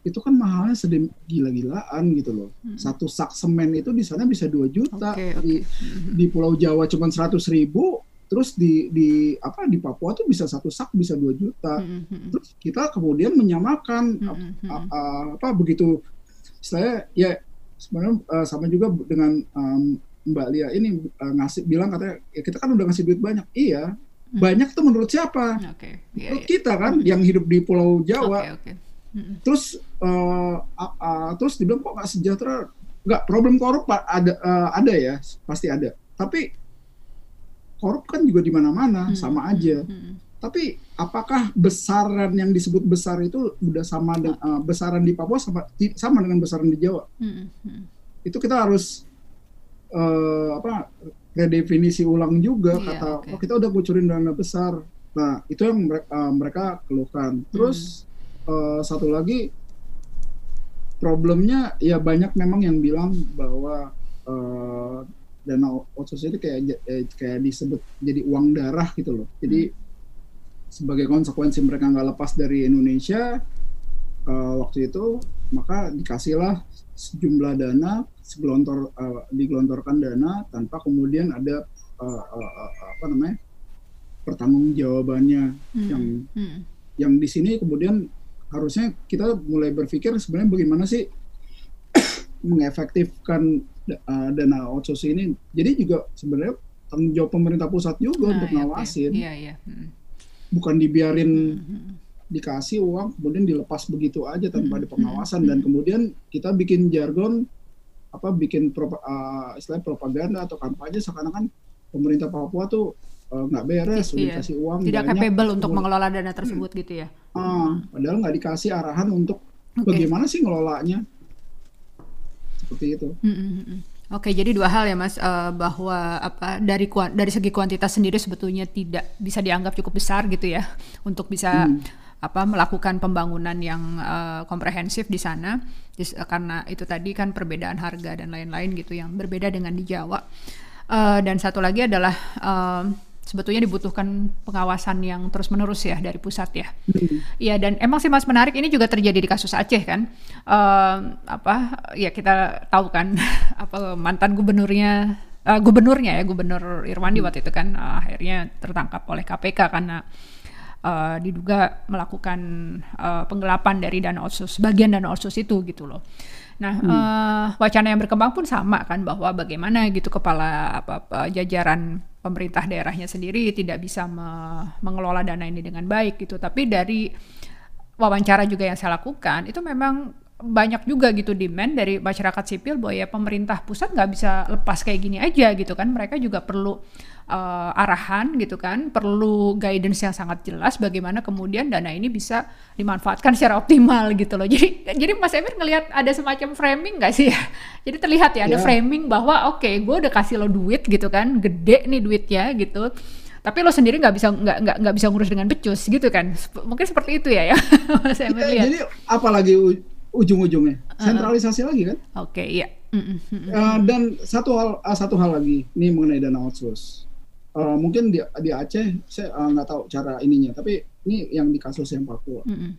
itu kan mahalnya sedih gila-gilaan gitu loh. Hmm. Satu sak semen itu di sana bisa 2 juta. Okay, okay. Di, di Pulau Jawa cuma 100 ribu, terus di di apa di Papua tuh bisa satu sak bisa dua juta mm-hmm. terus kita kemudian menyamakan mm-hmm. apa, apa begitu saya ya sebenarnya uh, sama juga dengan um, Mbak Lia ini uh, ngasih bilang katanya ya kita kan udah ngasih duit banyak iya mm-hmm. banyak tuh menurut siapa okay. yeah, menurut yeah. kita kan mm-hmm. yang hidup di Pulau Jawa okay, okay. Mm-hmm. terus uh, uh, uh, terus dibilang kok nggak sejahtera nggak problem korup ada uh, ada ya pasti ada tapi korup kan juga di mana-mana hmm. sama aja. Hmm. Tapi apakah besaran yang disebut besar itu udah sama dengan uh, besaran di Papua sama sama dengan besaran di Jawa? Hmm. Hmm. Itu kita harus uh, apa redefinisi ulang juga yeah, kata okay. oh kita udah bocorin dana besar. Nah, itu yang mereka, uh, mereka keluhkan. Terus hmm. uh, satu lagi problemnya ya banyak memang yang bilang bahwa uh, dana otsus itu kayak eh, kayak disebut jadi uang darah gitu loh. Jadi hmm. sebagai konsekuensi mereka nggak lepas dari Indonesia uh, waktu itu maka dikasihlah sejumlah dana segelontor uh, digelontorkan dana tanpa kemudian ada uh, uh, uh, apa namanya pertanggungjawabannya hmm. yang hmm. yang di sini kemudian harusnya kita mulai berpikir sebenarnya bagaimana sih mengefektifkan uh, dana outsourcing ini jadi juga sebenarnya tanggung jawab pemerintah pusat juga nah, untuk iya, ngawasin iya, iya. Hmm. bukan dibiarin hmm, hmm. dikasih uang kemudian dilepas begitu aja tanpa hmm. ada pengawasan hmm. dan kemudian kita bikin jargon apa bikin pro, uh, istilah propaganda atau kampanye seakan-akan pemerintah Papua tuh uh, nggak uh, beres, iya. dikasih uang tidak banyak, capable untuk mengelola dana tersebut hmm. gitu ya. Uh, padahal nggak dikasih arahan untuk okay. bagaimana sih ngelolanya seperti itu. Mm-hmm. Oke, jadi dua hal ya Mas uh, bahwa apa dari dari segi kuantitas sendiri sebetulnya tidak bisa dianggap cukup besar gitu ya untuk bisa mm. apa melakukan pembangunan yang uh, komprehensif di sana Dis, uh, karena itu tadi kan perbedaan harga dan lain-lain gitu yang berbeda dengan di Jawa. Uh, dan satu lagi adalah uh, sebetulnya dibutuhkan pengawasan yang terus menerus ya dari pusat ya. Iya hmm. dan emang sih mas menarik ini juga terjadi di kasus Aceh kan. Uh, apa ya kita tahu kan apa mantan gubernurnya uh, gubernurnya ya gubernur Irwandi hmm. waktu itu kan uh, akhirnya tertangkap oleh KPK karena uh, diduga melakukan uh, penggelapan dari dana otsus bagian dana otsus itu gitu loh. Nah, hmm. uh, wacana yang berkembang pun sama kan bahwa bagaimana gitu kepala apa, apa jajaran pemerintah daerahnya sendiri tidak bisa me mengelola dana ini dengan baik gitu. Tapi dari wawancara juga yang saya lakukan itu memang banyak juga gitu demand dari masyarakat sipil bahwa ya pemerintah pusat nggak bisa lepas kayak gini aja gitu kan mereka juga perlu uh, arahan gitu kan, perlu guidance yang sangat jelas bagaimana kemudian dana ini bisa dimanfaatkan secara optimal gitu loh. Jadi jadi Mas Emir ngelihat ada semacam framing nggak sih ya? Jadi terlihat ya ada yeah. framing bahwa oke okay, gue udah kasih lo duit gitu kan, gede nih duitnya gitu. Tapi lo sendiri nggak bisa nggak nggak nggak bisa ngurus dengan becus gitu kan? Sep- Mungkin seperti itu ya ya. Mas Emir Ya, lihat. jadi apalagi ujung-ujungnya sentralisasi lagi kan Oke, iya. Mm, mm, mm. Eh, dan satu hal ah, satu hal lagi ini mengenai dana outsource Eh, mungkin di di Aceh saya eh, nggak tahu cara ininya tapi ini yang di kasus yang Papua Mm, mm.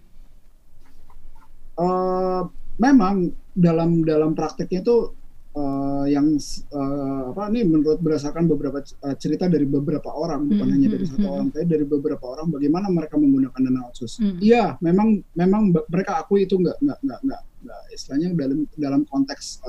Eh, memang dalam dalam prakteknya itu eh, yang eh, apa nih menurut berdasarkan beberapa cerita dari beberapa orang bukan Mhm, hanya dari satu orang tapi dari beberapa orang bagaimana mereka menggunakan dana outsource. Mhm. Iya, memang memang be- mereka akui itu nggak nggak nggak nggak istilahnya dalam dalam konteks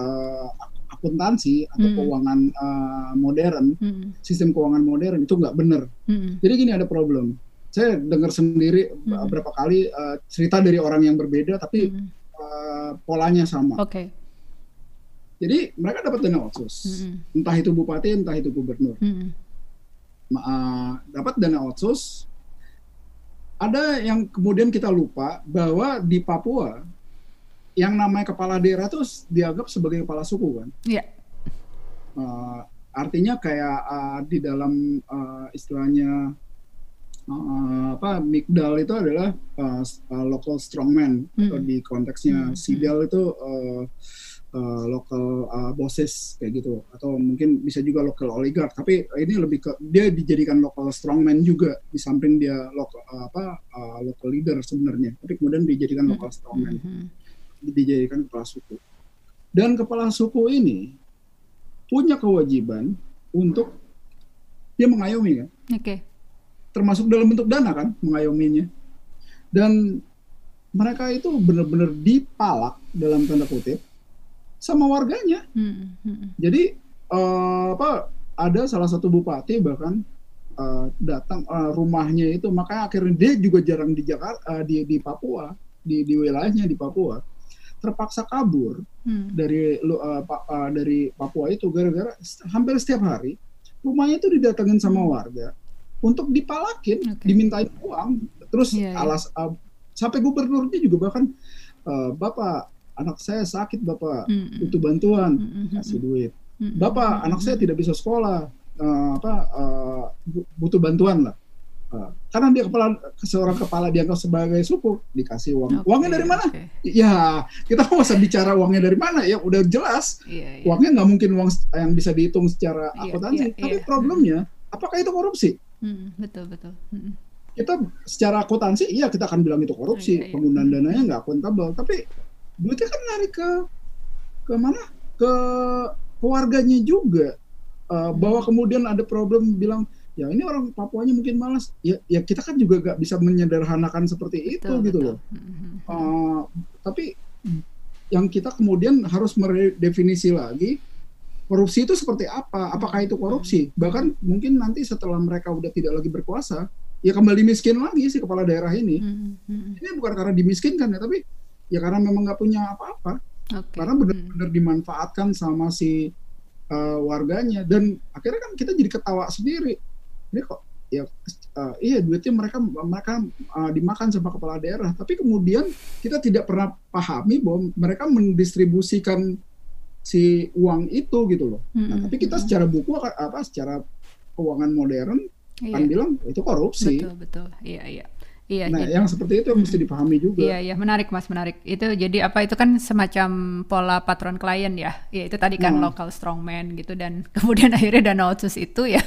ak- akuntansi atau Mhm. keuangan eh, modern, Mm, sistem keuangan modern itu nggak benar. mm, Jadi gini ada problem. Saya dengar sendiri Mhm. beberapa kali eh, cerita dari orang yang berbeda tapi mm. eh, polanya sama. Oke. Jadi mereka dapat dana outsource, Mm, entah itu bupati, entah itu gubernur, mm, Ma- eh, dapat dana outsource. Ada yang kemudian kita lupa bahwa di Papua yang namanya kepala daerah itu dianggap sebagai kepala suku kan. Iya. Eh, artinya kayak eh, di dalam eh, istilahnya eh, apa Mikdal itu adalah s- eh, local strongman atau Mm. di konteksnya Mm, Sidel itu eh, eh, local eh, bosses kayak gitu atau mungkin bisa juga local oligarch tapi ini lebih ke dia dijadikan local strongman juga di samping dia local apa eh, local leader sebenarnya tapi kemudian dijadikan local strongman Mhm. Dijadikan kepala suku. Dan kepala suku ini punya kewajiban untuk dia mengayomi kan, Oke. termasuk dalam bentuk dana kan mengayominya. Dan mereka itu benar-benar dipalak dalam tanda kutip sama warganya. Mm, mm, Jadi eh, apa ada salah satu bupati bahkan eh, datang eh, rumahnya itu makanya akhirnya dia juga jarang di Jakarta eh, di di Papua di di wilayahnya di Papua terpaksa kabur mm. dari eh, Pa- eh, dari Papua itu gara-gara hampir setiap hari rumahnya itu didatengin sama warga untuk dipalakin, Oke. dimintain uang, terus Iya, iya. alas eh, sampai gubernurnya juga bahkan eh, bapak anak saya sakit bapak Mm, butuh bantuan mm, kasih duit, mm, bapak mm, anak saya tidak bisa sekolah eh, apa bu- butuh bantuan lah. Eh, karena dia kepala seorang kepala dianggap sebagai suku dikasih uang. Oke, Uangnya dari mana? oke. Ya, kita nggak usah bicara uangnya dari mana ya, udah jelas. Iya, iya. Uangnya nggak mungkin uang yang bisa dihitung secara Iya, akuntansi. iya, Tapi iya. problemnya, apakah itu korupsi? Mm, betul betul. Mm, Kita secara akuntansi, iya kita akan bilang itu korupsi. Iya, iya. Penggunaan dananya nggak akuntabel. Tapi duitnya kan lari ke ke mana? Ke keluarganya juga. Eh, bahwa kemudian ada problem bilang ya ini orang Papuanya mungkin malas. Ya, ya kita kan juga nggak bisa menyederhanakan seperti itu betul, gitu betul. loh. Uh, tapi yang kita kemudian harus meredefinisi lagi korupsi itu seperti apa? Apakah itu korupsi? Bahkan mungkin nanti setelah mereka udah tidak lagi berkuasa, ya kembali miskin lagi si kepala daerah ini. Ini bukan karena dimiskinkan ya, tapi ya karena memang nggak punya apa-apa. Oke. Karena benar-benar dimanfaatkan sama si uh, warganya dan akhirnya kan kita jadi ketawa sendiri. Ini kok ya uh, iya duitnya mereka mereka uh, dimakan sama kepala daerah, tapi kemudian kita tidak pernah pahami bahwa mereka mendistribusikan si uang itu gitu loh. Mm, Nah, tapi kita secara buku apa secara keuangan modern iya. kan bilang itu korupsi. Betul betul. Iya iya. Iya. Nah, jadi- yang seperti itu yang mesti dipahami juga. Iya, iya, menarik Mas, menarik. Itu jadi apa itu kan semacam pola patron klien ya. Ya itu tadi kan Hmm. local strongman gitu dan kemudian akhirnya dana otsus itu ya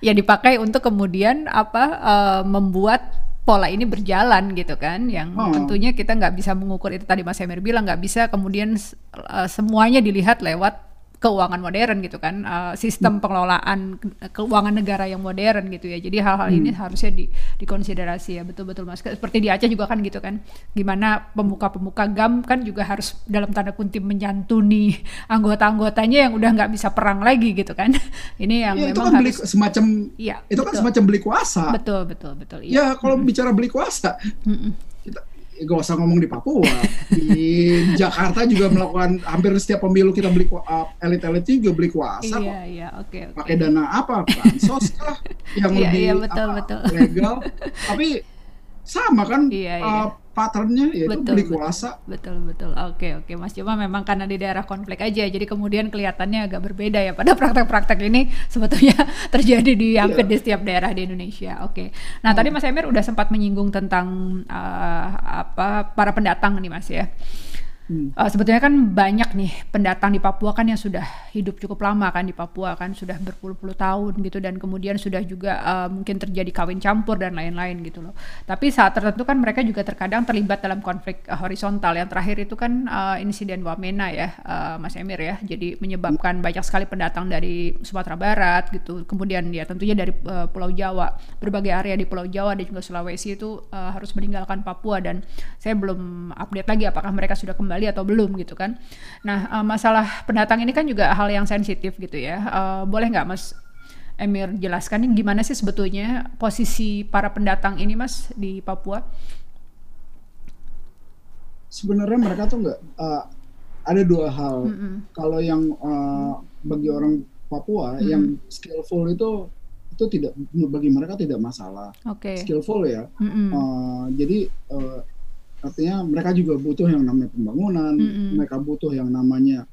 ya dipakai untuk kemudian apa eh, membuat pola ini berjalan gitu kan yang Oh. tentunya kita nggak bisa mengukur itu tadi Mas Emir bilang nggak bisa kemudian eh, semuanya dilihat lewat keuangan modern gitu kan eh, sistem pengelolaan ke- keuangan negara yang modern gitu ya. Jadi hal-hal ini harusnya di dikonsiderasi ya betul-betul mas. Seperti di Aceh juga kan gitu kan gimana pemuka-pemuka GAM kan juga harus dalam tanda kutip menyantuni anggota-anggotanya yang udah nggak bisa perang lagi gitu kan. Ini yang Iya, itu memang kan beli harus semacam iya itu kan betul. semacam beli kuasa. betul betul betul iya. Ya kalau bicara beli kuasa, kita ya gak usah ngomong di Papua. Di Jakarta juga melakukan hampir setiap pemilu kita beli uh, elit-elit juga beli kuasa kok. iya iya oke oke Pakai dana apa? Bansos kah? Yang Iya, lebih iya, betul, apa, betul. legal. Tapi sama kan Iya, uh, iya. Patternnya yaitu Betul, beli betul. kuasa. Betul betul. Oke oke Mas. Cuma memang karena di daerah konflik aja, jadi kemudian kelihatannya agak berbeda ya. Pada praktek-praktek ini sebetulnya terjadi di hampir Iya. di setiap daerah di Indonesia. Oke. Nah tadi Mas Emir udah sempat menyinggung tentang eh, apa para pendatang nih Mas ya. Hmm. Eh, sebetulnya kan banyak nih pendatang di Papua kan yang sudah hidup cukup lama kan di Papua kan sudah berpuluh-puluh tahun gitu dan kemudian sudah juga eh, mungkin terjadi kawin campur dan lain-lain gitu loh. Tapi saat tertentu kan mereka juga terkadang terlibat dalam konflik eh, horizontal. Yang terakhir itu kan eh, insiden Wamena ya, eh, Mas Emir ya. Jadi menyebabkan banyak sekali pendatang dari Sumatera Barat gitu. Kemudian ya tentunya dari eh, Pulau Jawa, berbagai area di Pulau Jawa dan juga Sulawesi itu eh, harus meninggalkan Papua dan saya belum update lagi apakah mereka sudah kembali atau belum gitu kan. Nah eh, masalah pendatang ini kan juga hal yang sensitif gitu ya. Eh, boleh nggak Mas Emir jelaskan nih gimana sih sebetulnya posisi para pendatang ini Mas di Papua? Sebenarnya mereka tuh nggak uh, ada dua hal. Mm-mm. Kalau yang uh, bagi orang Papua Hmm. yang skillful itu itu tidak bagi mereka tidak masalah. Oke. Skillful ya. Mm-mm. Uh, jadi uh, artinya mereka juga butuh yang namanya pembangunan, Mm-mm. mereka butuh yang namanya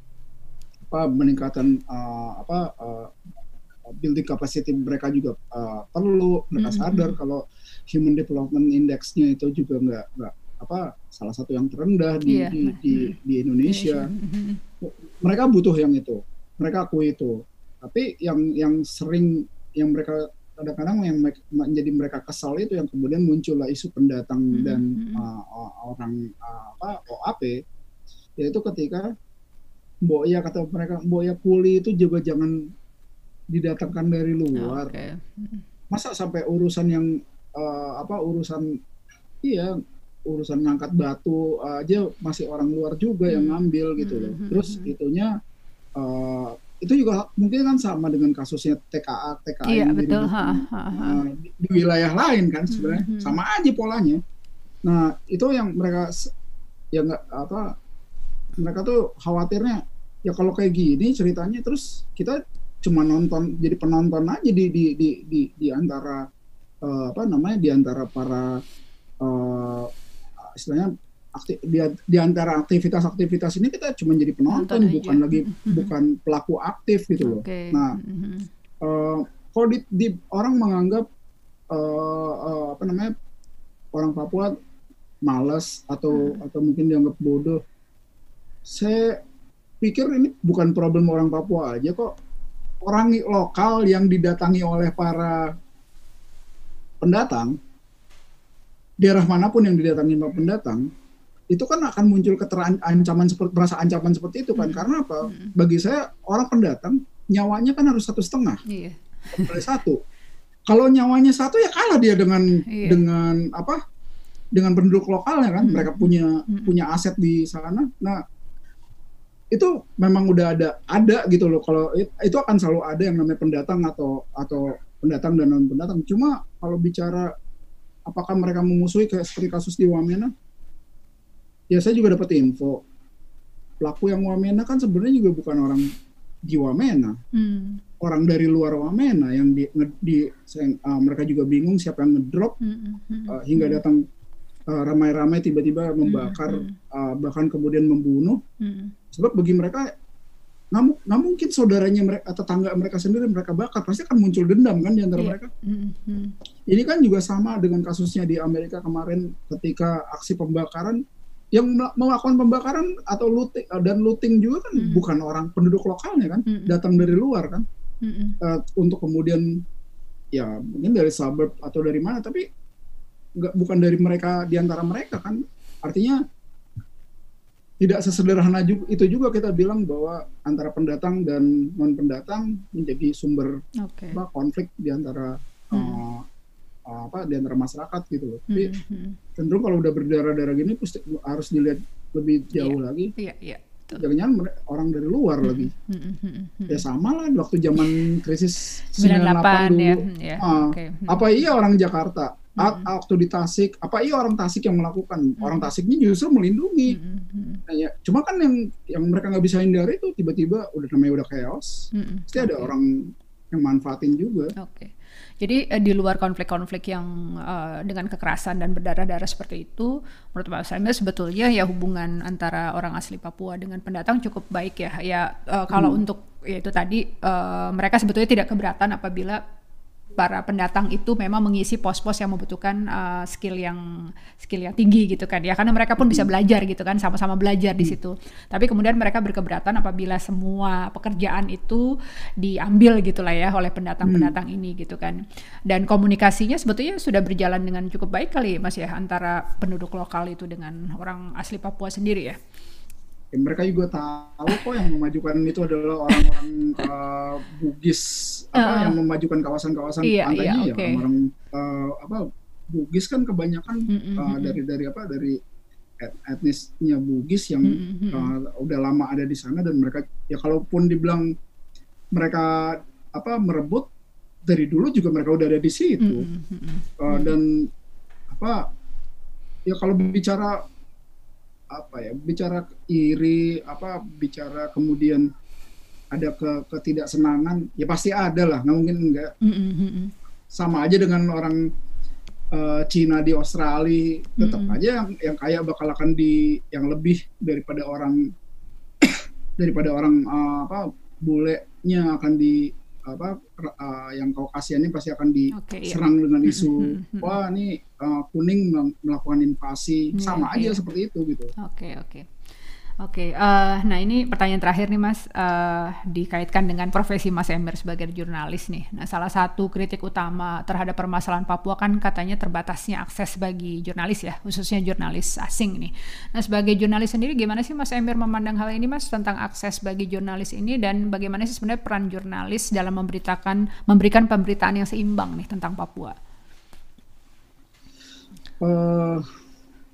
apa peningkatan uh, apa uh, building capacity mereka juga uh, perlu mereka sadar kalau human development indexnya itu juga nggak nggak apa salah satu yang terendah di Iya. di, di, di Indonesia Mhm. mereka butuh yang itu mereka akui itu tapi yang yang sering yang mereka kadang-kadang yang me- menjadi mereka kesal itu yang kemudian muncullah isu pendatang Mhm, dan mhm. uh, o- orang uh, apa OAP yaitu ketika Mbok ya kata mereka Mbok ya kuli itu juga jangan didatangkan dari luar Oke. masa sampai urusan yang uh, apa urusan iya urusan ngangkat batu aja masih orang luar juga yang Hmm. ngambil gitu loh Hmm, terus hmm, hmm. itunya uh, itu juga mungkin kan sama dengan kasusnya TKA TKA Iya yang betul. diributin, Ha, ha, ha. uh, di, di wilayah lain kan sebenarnya Hmm, hmm. sama aja polanya nah itu yang mereka ya nggak apa mereka tuh khawatirnya ya kalau kayak gini ceritanya terus kita cuma nonton jadi penonton aja di di di di, di antara eh, apa namanya di antara para eh, istilahnya akti, di, di antara aktivitas-aktivitas ini kita cuma jadi penonton Nonton aja. bukan lagi Mhm. bukan pelaku aktif gitu loh. Oke. Nah, Mhm. Eh, kalau di, di- orang menganggap eh, eh, apa namanya orang Papua malas atau atau mungkin dianggap bodoh. Saya pikir ini bukan problem orang Papua aja kok. Orang lokal yang didatangi oleh para pendatang, daerah mana pun yang didatangi pendatang, itu kan akan muncul keteran ancaman seperti merasa ancaman seperti itu kan. Hmm. Karena apa? Hmm. Bagi saya orang pendatang nyawanya kan harus satu setengah Iya. satu. Kalau nyawanya satu ya kalah dia dengan Iya. dengan apa? Dengan penduduk lokalnya kan. Hmm. Mereka punya Hmm. punya aset di sana. Nah itu memang udah ada ada gitu loh. Kalau it- itu akan selalu ada yang namanya pendatang atau atau pendatang dan non pendatang. Cuma kalau bicara apakah mereka memusuhi kayak seperti kasus di Wamena, ya saya juga dapat info pelaku yang Wamena kan sebenarnya juga bukan orang di Wamena Hmm. orang dari luar Wamena yang di, di saya- uh, mereka juga bingung siapa yang ngedrop Hmm. Hmm. uh, hingga datang uh, ramai-ramai tiba-tiba membakar Hmm. uh, bahkan kemudian membunuh Hmm. sebab bagi mereka nggak mu- nggak mungkin saudaranya mereka tetangga mereka sendiri mereka bakar pasti akan muncul dendam kan di antara Iya. mereka Hmm. Hmm. ini kan juga sama dengan kasusnya di Amerika kemarin ketika aksi pembakaran yang mel- melakukan pembakaran atau looting dan looting juga kan Hmm. bukan orang penduduk lokalnya kan Hmm. datang dari luar kan Hmm. eh, untuk kemudian ya mungkin dari suburb atau dari mana tapi nggak bukan dari mereka di antara mereka kan artinya tidak sesederhana juga itu juga kita bilang bahwa antara pendatang dan non pendatang menjadi sumber Oke. apa, konflik di antara Hmm. eh, apa di antara masyarakat gitu loh. Tapi Hmm. Hmm. cenderung kalau udah berdarah-darah gini pasti harus dilihat lebih jauh lagi. Iya, iya. betul. Jangan-jangan orang dari luar lagi. Hmm. Hmm. Hmm. Hmm. Ya sama lah waktu zaman krisis 98 ya. dulu. Hmm, ya. Ah, Oke. Hmm. Apa iya orang Jakarta? Hmm. Waktu di Tasik, apa iya orang Tasik yang melakukan? Orang Hmm. Tasiknya justru melindungi. Hmm. Hmm. Nah, ya, cuma kan yang yang mereka nggak bisa hindari itu tiba-tiba udah namanya udah chaos. Hmm. Pasti ada Oke. orang yang manfaatin juga. Oke. Jadi eh, di luar konflik-konflik yang eh, dengan kekerasan dan berdarah-darah seperti itu, menurut Pak Samuel sebetulnya ya hubungan antara orang asli Papua dengan pendatang cukup baik ya. Ya eh, kalau untuk ya itu tadi eh, mereka sebetulnya tidak keberatan apabila para pendatang itu memang mengisi pos-pos yang membutuhkan uh, skill yang skill yang tinggi gitu kan ya. Karena mereka pun bisa belajar gitu kan sama-sama belajar di situ. Tapi kemudian mereka berkeberatan apabila semua pekerjaan itu diambil gitulah ya oleh pendatang-pendatang ini gitu kan. Dan komunikasinya sebetulnya sudah berjalan dengan cukup baik kali mas ya antara penduduk lokal itu dengan orang asli Papua sendiri ya ya, mereka juga tahu kok yang memajukan itu adalah orang-orang uh, Bugis apa Uh-uh. yang memajukan kawasan-kawasan Iya, pantainya iya, ya orang-orang uh, apa Bugis kan kebanyakan Mm-mm, uh, mm-mm. dari dari apa dari et- etnisnya Bugis yang Mm-mm, mm-mm. uh, udah lama ada di sana dan mereka ya kalaupun dibilang mereka apa merebut dari dulu juga mereka udah ada di situ Mm-mm, mm-mm. Uh, dan apa ya kalau bicara apa ya bicara iri apa bicara kemudian ada ke ketidaksenangan ya pasti ada lah nggak mungkin enggak mm-mm. sama aja dengan orang eh, Cina di Australia tetap Mm-mm. aja yang yang kaya bakal akan di yang lebih daripada orang daripada orang eh, apa bulenya akan di apa eh, yang kaukasiannya pasti akan di Oke, iya. dengan isu wah ini uh, kuning mel- melakukan invasi Iya, sama aja iya. seperti itu gitu. Oke, oke. Oke, eh, nah ini pertanyaan terakhir nih Mas, eh, dikaitkan dengan profesi Mas Emir sebagai jurnalis nih. Nah, salah satu kritik utama terhadap permasalahan Papua kan katanya terbatasnya akses bagi jurnalis ya, khususnya jurnalis asing nih. Nah, sebagai jurnalis sendiri gimana sih Mas Emir memandang hal ini Mas tentang akses bagi jurnalis ini dan bagaimana sih sebenarnya peran jurnalis dalam memberitakan memberikan pemberitaan yang seimbang nih tentang Papua? Eh,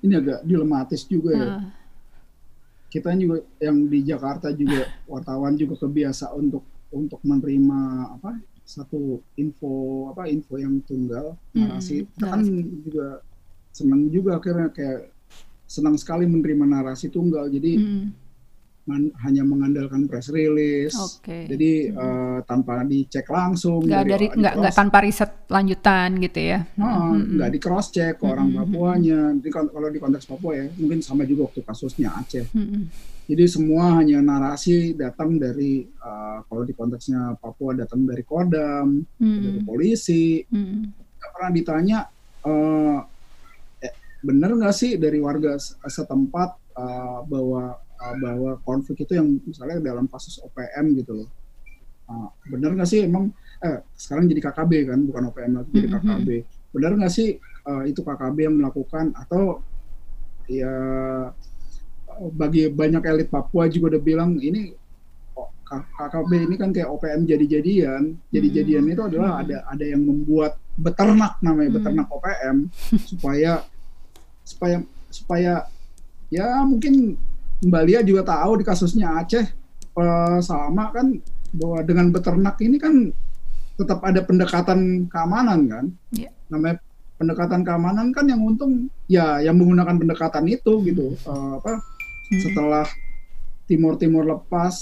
ini agak dilematis juga ya. Heeh. Kita juga yang di Jakarta juga wartawan juga kebiasa untuk untuk menerima apa satu info apa info yang tunggal narasi. Hmm, kan juga senang juga akhirnya kayak senang sekali menerima narasi tunggal. Jadi Mm, man- hanya mengandalkan press release. Oke. Jadi eh, tanpa dicek langsung nggak dari nggak nggak tanpa riset lanjutan gitu ya Ah, Mm-mm. nggak di cross check ke orang Mm-mm. Papuanya. Jadi kalau kalau di konteks Papua ya, mungkin sama juga waktu kasusnya Aceh. Mm-mm. Jadi semua hanya narasi datang dari uh, kalau di konteksnya Papua datang dari Kodam, dari Mm-mm. polisi. Mm-mm. Nggak pernah ditanya uh, bener nggak sih dari warga setempat uh, bahwa uh, bahwa konflik itu yang misalnya dalam kasus OPM gitu loh. Uh, bener nggak sih emang eh sekarang jadi KKB kan bukan OPM lagi jadi. KKB. Bener nggak sih uh, itu KKB yang melakukan atau ya uh, bagi banyak elit Papua juga udah bilang ini oh, KKB ini kan kayak OPM jadi-jadian. Jadi-jadian itu adalah ada ada yang membuat beternak namanya beternak OPM supaya supaya supaya ya mungkin Mbak Lia juga tahu di kasusnya Aceh eh, sama kan bahwa dengan beternak ini kan tetap ada pendekatan keamanan kan Iya. namanya pendekatan keamanan kan yang untung ya yang menggunakan pendekatan itu gitu Eh, apa Mm-mm. setelah Timur Timur lepas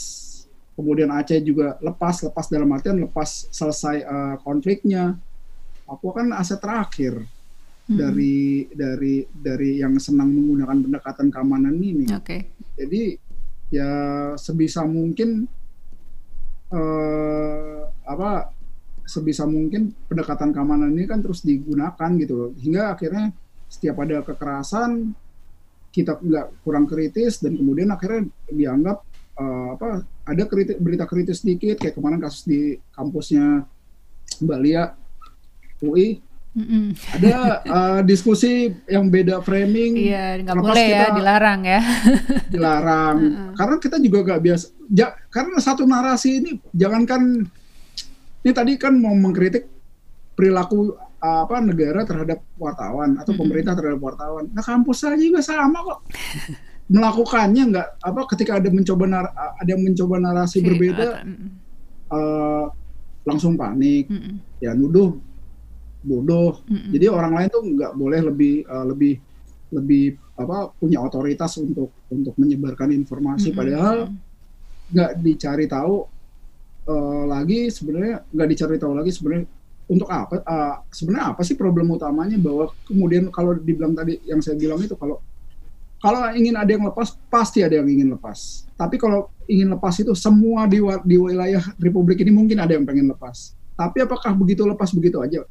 kemudian Aceh juga lepas lepas dalam artian lepas selesai eh, konfliknya Papua kan aset terakhir Mm-mm. dari dari dari yang senang menggunakan pendekatan keamanan ini. oke Jadi ya sebisa mungkin eh, apa sebisa mungkin pendekatan keamanan ini kan terus digunakan gitu loh. Hingga akhirnya setiap ada kekerasan kita nggak kurang kritis dan kemudian akhirnya dianggap eh, apa ada kritis, berita kritis sedikit kayak kemarin kasus di kampusnya Mbak Lia UI Mm-mm. ada eh, diskusi yang beda framing iya nggak boleh ya kita- dilarang ya dilarang Heeh. karena kita juga gak biasa ja- karena satu narasi ini jangankan ini tadi kan mau mengkritik perilaku apa negara terhadap wartawan atau Mm-mm. pemerintah terhadap wartawan nah kampus saja juga sama kok melakukannya nggak apa ketika ada mencoba nar- ada yang mencoba narasi berbeda mm-mm. eh, langsung panik Mm-mm. ya nuduh bodoh. Mm-mm. Jadi orang lain tuh nggak boleh lebih eh, lebih lebih apa punya otoritas untuk untuk menyebarkan informasi. Mm-mm. padahal nggak dicari tahu uh, lagi sebenarnya nggak dicari tahu lagi sebenarnya untuk apa uh, sebenarnya apa sih problem utamanya bahwa kemudian kalau dibilang tadi yang saya bilang itu kalau kalau ingin ada yang lepas pasti ada yang ingin lepas. Tapi kalau ingin lepas itu semua di di wilayah republik ini mungkin ada yang pengen lepas. Tapi apakah begitu lepas begitu aja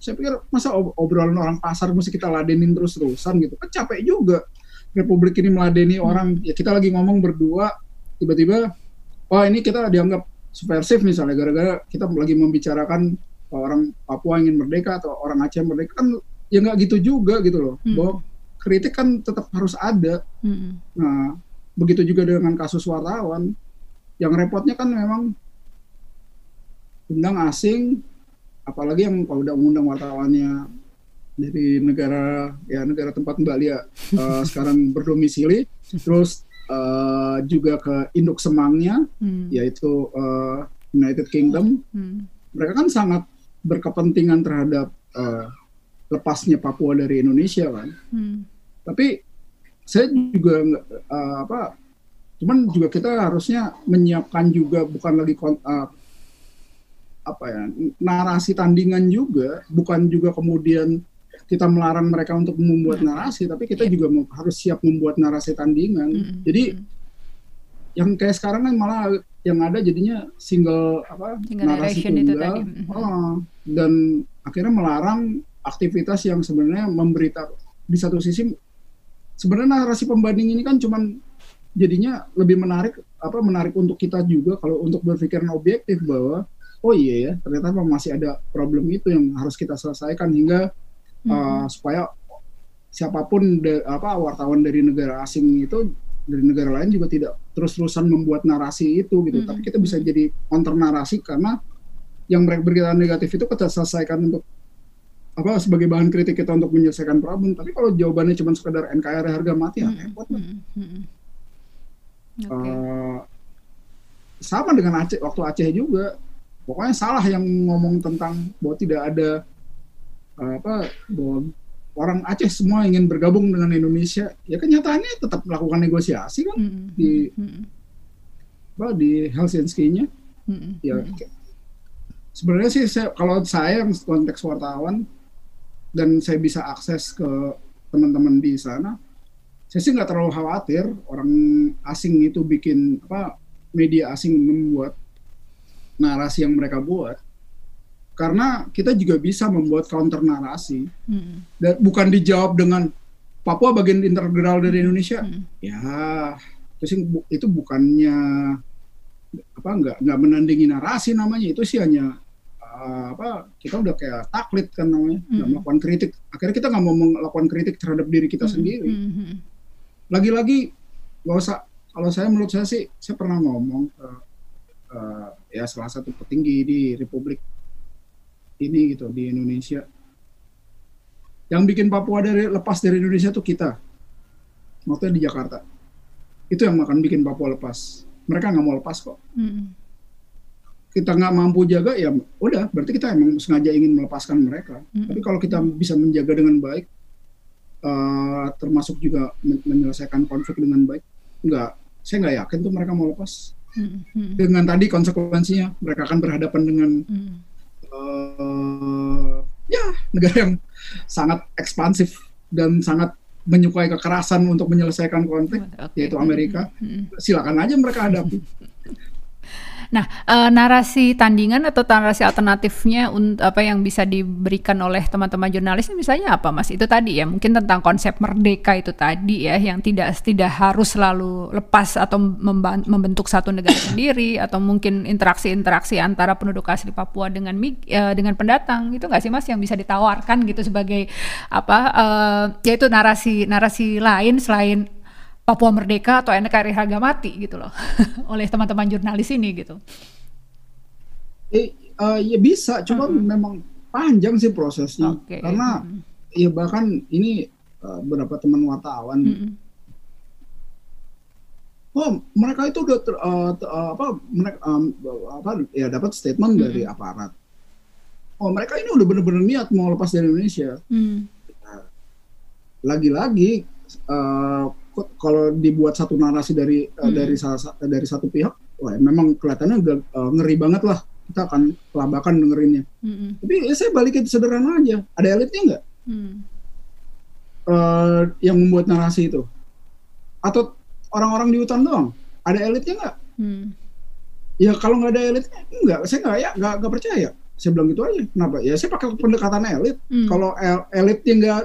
saya pikir masa obrolan orang pasar mesti kita ladenin terus terusan gitu? Kan capek juga. Republik ini meladeni hmm. orang. Ya kita lagi ngomong berdua tiba-tiba oh ini kita dianggap subversif misalnya gara-gara kita lagi membicarakan orang Papua ingin merdeka atau orang Aceh merdeka. Kan ya nggak gitu juga gitu loh. Hmm. bahwa kritik kan tetap harus ada. Hmm. nah begitu juga dengan kasus wartawan. Yang repotnya kan memang undang asing apalagi yang kalau udah mengundang wartawannya dari negara ya negara tempat Mbak Lia uh, sekarang berdomisili terus uh, juga ke induk semangnya hmm. yaitu uh, United Kingdom hmm. mereka kan sangat berkepentingan terhadap uh, lepasnya Papua dari Indonesia kan. Hmm. Tapi saya juga uh, apa cuman juga kita harusnya menyiapkan juga bukan lagi uh, apa ya narasi tandingan juga bukan juga kemudian kita melarang mereka untuk membuat hmm. narasi tapi kita yeah. juga harus siap membuat narasi tandingan hmm. jadi hmm. yang kayak sekarang kan malah yang ada jadinya single apa single narasi tunggal oh, dan akhirnya melarang aktivitas yang sebenarnya memberita di satu sisi sebenarnya narasi pembanding ini kan cuman jadinya lebih menarik apa menarik untuk kita juga kalau untuk berpikiran objektif bahwa oh iya ya ternyata masih ada problem itu yang harus kita selesaikan hingga hmm. uh, supaya siapa pun de, apa wartawan dari negara asing itu dari negara lain juga tidak terus-terusan membuat narasi itu gitu. Hmm. Tapi kita bisa jadi counter narasi karena yang mereka berkaitan negatif itu kita selesaikan untuk apa sebagai bahan kritik kita untuk menyelesaikan problem. Tapi kalau jawabannya cuma sekedar NKRI harga mati ya hmm. repot. Hmm. Hmm. Okay. Uh, sama dengan Aceh waktu Aceh juga. Pokoknya salah yang ngomong tentang bahwa tidak ada uh, apa bahwa orang Aceh semua ingin bergabung dengan Indonesia, ya kenyataannya tetap melakukan negosiasi kan mm -hmm. di apa di Helsinki-nya. Mm -hmm. Ya sebenarnya sih saya, kalau saya yang konteks wartawan dan saya bisa akses ke teman-teman di sana, saya sih nggak terlalu khawatir orang asing itu bikin apa media asing membuat narasi yang mereka buat karena kita juga bisa membuat counter narasi hmm. dan bukan dijawab dengan Papua bagian integral dari Indonesia hmm. ya terus itu bukannya apa nggak nggak menandingi narasi namanya itu sih hanya uh, apa kita udah kayak taklit kan namanya hmm. nggak melakukan kritik akhirnya kita nggak mau melakukan kritik terhadap diri kita hmm. sendiri hmm. hmm. lagi-lagi nggak usah kalau saya menurut saya sih saya pernah ngomong ke uh, ya salah satu petinggi di Republik ini gitu di Indonesia. Yang bikin Papua dari lepas dari Indonesia tuh kita. Maksudnya di Jakarta. Itu yang akan bikin Papua lepas. Mereka nggak mau lepas kok. Mm. Kita nggak mampu jaga ya udah berarti kita emang sengaja ingin melepaskan mereka. Mm. Tapi kalau kita bisa menjaga dengan baik, uh, termasuk juga menyelesaikan konflik dengan baik, nggak, saya nggak yakin tuh mereka mau lepas. Mm. Dengan tadi konsekuensinya mereka akan berhadapan dengan mm uh, ya negara yang sangat ekspansif dan sangat menyukai kekerasan untuk menyelesaikan konflik okay. yaitu Amerika hmm. silakan aja mereka hadapi Nah, e, narasi tandingan atau narasi alternatifnya apa yang bisa diberikan oleh teman-teman jurnalis misalnya apa, Mas? Itu tadi ya, mungkin tentang konsep merdeka itu tadi ya, yang tidak tidak harus selalu lepas atau membentuk satu negara sendiri atau mungkin interaksi-interaksi antara penduduk asli Papua dengan e, dengan pendatang itu nggak sih, Mas, yang bisa ditawarkan gitu sebagai apa? E, yaitu narasi narasi lain selain Papua Merdeka atau NKRI harga mati gitu loh oleh teman-teman jurnalis ini gitu. Eh, uh, ya bisa, cuma -hmm. memang panjang sih prosesnya okay. karena -hmm. ya bahkan ini uh, beberapa teman wartawan. -hmm. Oh, mereka itu udah ter, uh, ter, uh, apa mereka um, apa ya dapat statement -hmm. dari aparat. Oh, mereka ini udah benar-benar niat mau lepas dari Indonesia. Mm. Lagi-lagi uh, kalau dibuat satu narasi dari mm. uh, dari salah dari satu pihak wah memang kelihatannya udah uh, ngeri banget lah kita akan kelabakan dengerinnya. Mm-hmm. Tapi ya saya balikin sederhana aja. Ada elitnya nggak? Mm. Uh, yang membuat narasi itu? Atau orang-orang di hutan doang? Ada elitnya nggak? Mm. Ya kalau nggak ada elitnya, nggak. Saya nggak ya, nggak, percaya. Saya bilang gitu aja. Kenapa? Ya saya pakai pendekatan elit. Mm. Kalau el elitnya nggak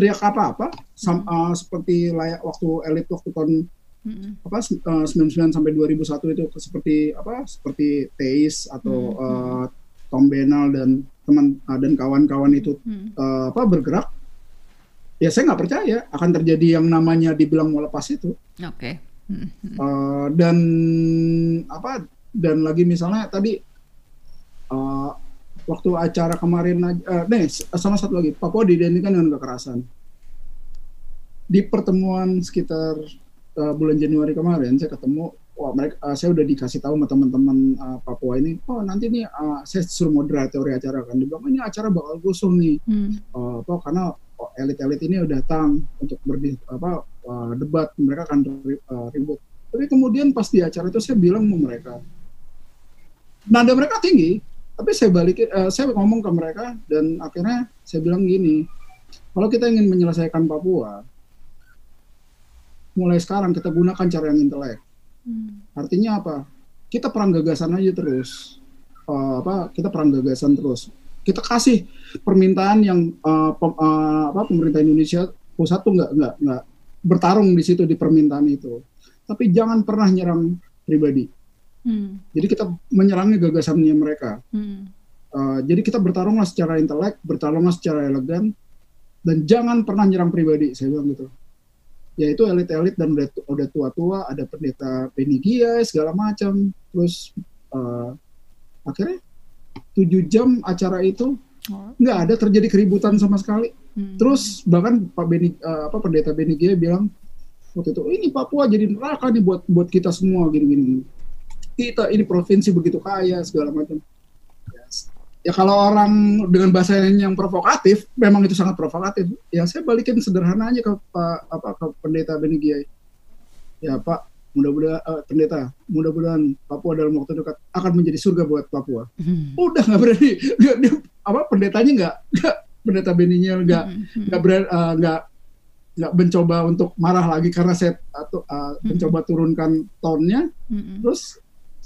teriak apa-apa, mm. uh, seperti layak waktu elit waktu tahun hmm. apa uh, 99 sampai 2001 itu seperti apa seperti Teis atau hmm. uh, Tom Benal dan teman uh, dan kawan-kawan itu hmm. uh, apa bergerak ya saya nggak percaya akan terjadi yang namanya dibilang mau lepas itu oke okay. hmm. uh, dan apa dan lagi misalnya tadi waktu acara kemarin uh, nih sama satu lagi Papua diidentikan dengan kekerasan. Di pertemuan sekitar uh, bulan Januari kemarin saya ketemu wah mereka uh, saya udah dikasih tahu sama teman-teman uh, Papua ini oh nanti nih uh, saya suruh moderator acara kan. Dia bilang ini acara bakal gosong nih. Hmm. uh, apa karena oh, elit-elit ini udah datang untuk berdi apa uh, debat mereka akan uh, ribut. Tapi kemudian pas di acara itu saya bilang sama mereka nada mereka tinggi tapi saya balik uh, saya ngomong ke mereka dan akhirnya saya bilang gini kalau kita ingin menyelesaikan Papua mulai sekarang kita gunakan cara yang intelek. Hmm. Artinya apa? Kita perang gagasan aja terus. Uh, apa? Kita perang gagasan terus. Kita kasih permintaan yang uh, pem, uh, apa pemerintah Indonesia pusat tuh nggak nggak nggak bertarung di situ di permintaan itu. Tapi jangan pernah nyerang pribadi. Hmm. Jadi kita menyerangnya gagasannya mereka. Hmm. Uh, jadi kita bertarunglah secara intelek, bertarunglah secara elegan, dan jangan pernah nyerang pribadi. Saya bilang gitu yaitu elit-elit dan udah, udah tua-tua ada pendeta Benigia segala macam terus uh, akhirnya tujuh jam acara itu oh. nggak ada terjadi keributan sama sekali hmm. terus bahkan Pak Beni uh, apa pendeta Benigia bilang waktu itu ini Papua jadi neraka nih buat buat kita semua gini-gini kita ini provinsi begitu kaya segala macam. Ya kalau orang dengan bahasa yang provokatif memang itu sangat provokatif. Ya saya balikin sederhana aja ke pak apa ke pendeta Benigiai ya pak mudah-mudahan uh, pendeta mudah-mudahan Papua dalam waktu dekat akan menjadi surga buat Papua. Hmm. udah nggak berani. Dia, dia, apa pendetanya nggak nggak pendeta Beninya nggak hmm, hmm. nggak berani uh, nggak nggak mencoba untuk marah lagi karena saya atau uh, mencoba turunkan tonnya. Terus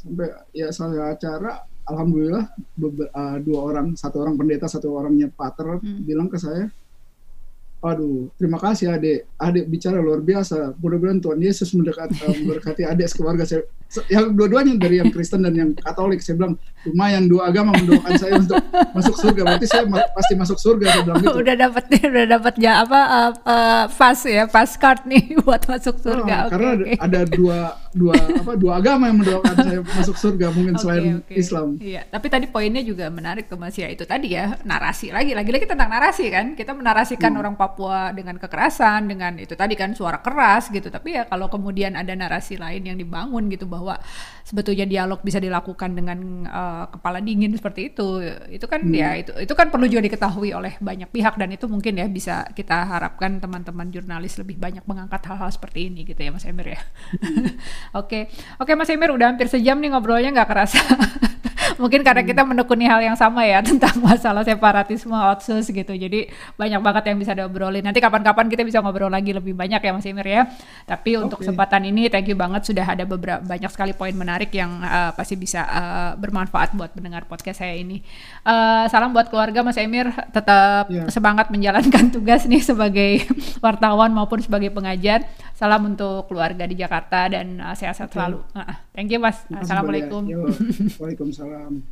sampai ya saya acara alhamdulillah beber, uh, dua orang satu orang pendeta satu orangnya pater hmm. bilang ke saya Aduh, terima kasih adik. Adik bicara luar biasa. Mudah-mudahan Tuhan Yesus mendekat, uh, memberkati adik sekeluarga saya. Yang dua-duanya dari yang Kristen dan yang Katolik. Saya bilang, lumayan dua agama mendoakan saya untuk masuk surga. Berarti saya ma pasti masuk surga. Saya bilang gitu. Udah dapat udah dapat ya apa uh, uh, pas ya, pas card nih buat masuk surga. Oh, okay, karena okay. ada dua dua apa dua agama yang mendoakan saya masuk surga mungkin okay, selain okay. Islam. Iya, tapi tadi poinnya juga menarik ke Mas ya itu tadi ya narasi lagi lagi-lagi tentang narasi kan. Kita menarasikan hmm. orang Papua Papua dengan kekerasan, dengan itu tadi kan suara keras gitu. Tapi ya kalau kemudian ada narasi lain yang dibangun gitu bahwa sebetulnya dialog bisa dilakukan dengan uh, kepala dingin seperti itu, itu kan hmm. ya itu itu kan perlu juga diketahui oleh banyak pihak dan itu mungkin ya bisa kita harapkan teman-teman jurnalis lebih banyak mengangkat hal-hal seperti ini gitu ya Mas Emir ya. Hmm. Oke, oke okay. Mas Emir udah hampir sejam nih ngobrolnya nggak kerasa. mungkin karena hmm. kita menekuni hal yang sama ya tentang masalah separatisme outsource gitu. Jadi banyak banget yang bisa diobrol obrolin. Nanti kapan-kapan kita bisa ngobrol lagi lebih banyak ya Mas Emir ya. Tapi okay. untuk kesempatan ini thank you banget sudah ada beberapa banyak sekali poin menarik yang uh, pasti bisa uh, bermanfaat buat mendengar podcast saya ini. Uh, salam buat keluarga Mas Emir, tetap yeah. semangat menjalankan tugas nih sebagai wartawan maupun sebagai pengajar. Salam untuk keluarga di Jakarta dan uh, sehat-sehat okay. selalu. Uh, uh. Thank you Mas. Terima Assalamualaikum. Yo, waalaikumsalam.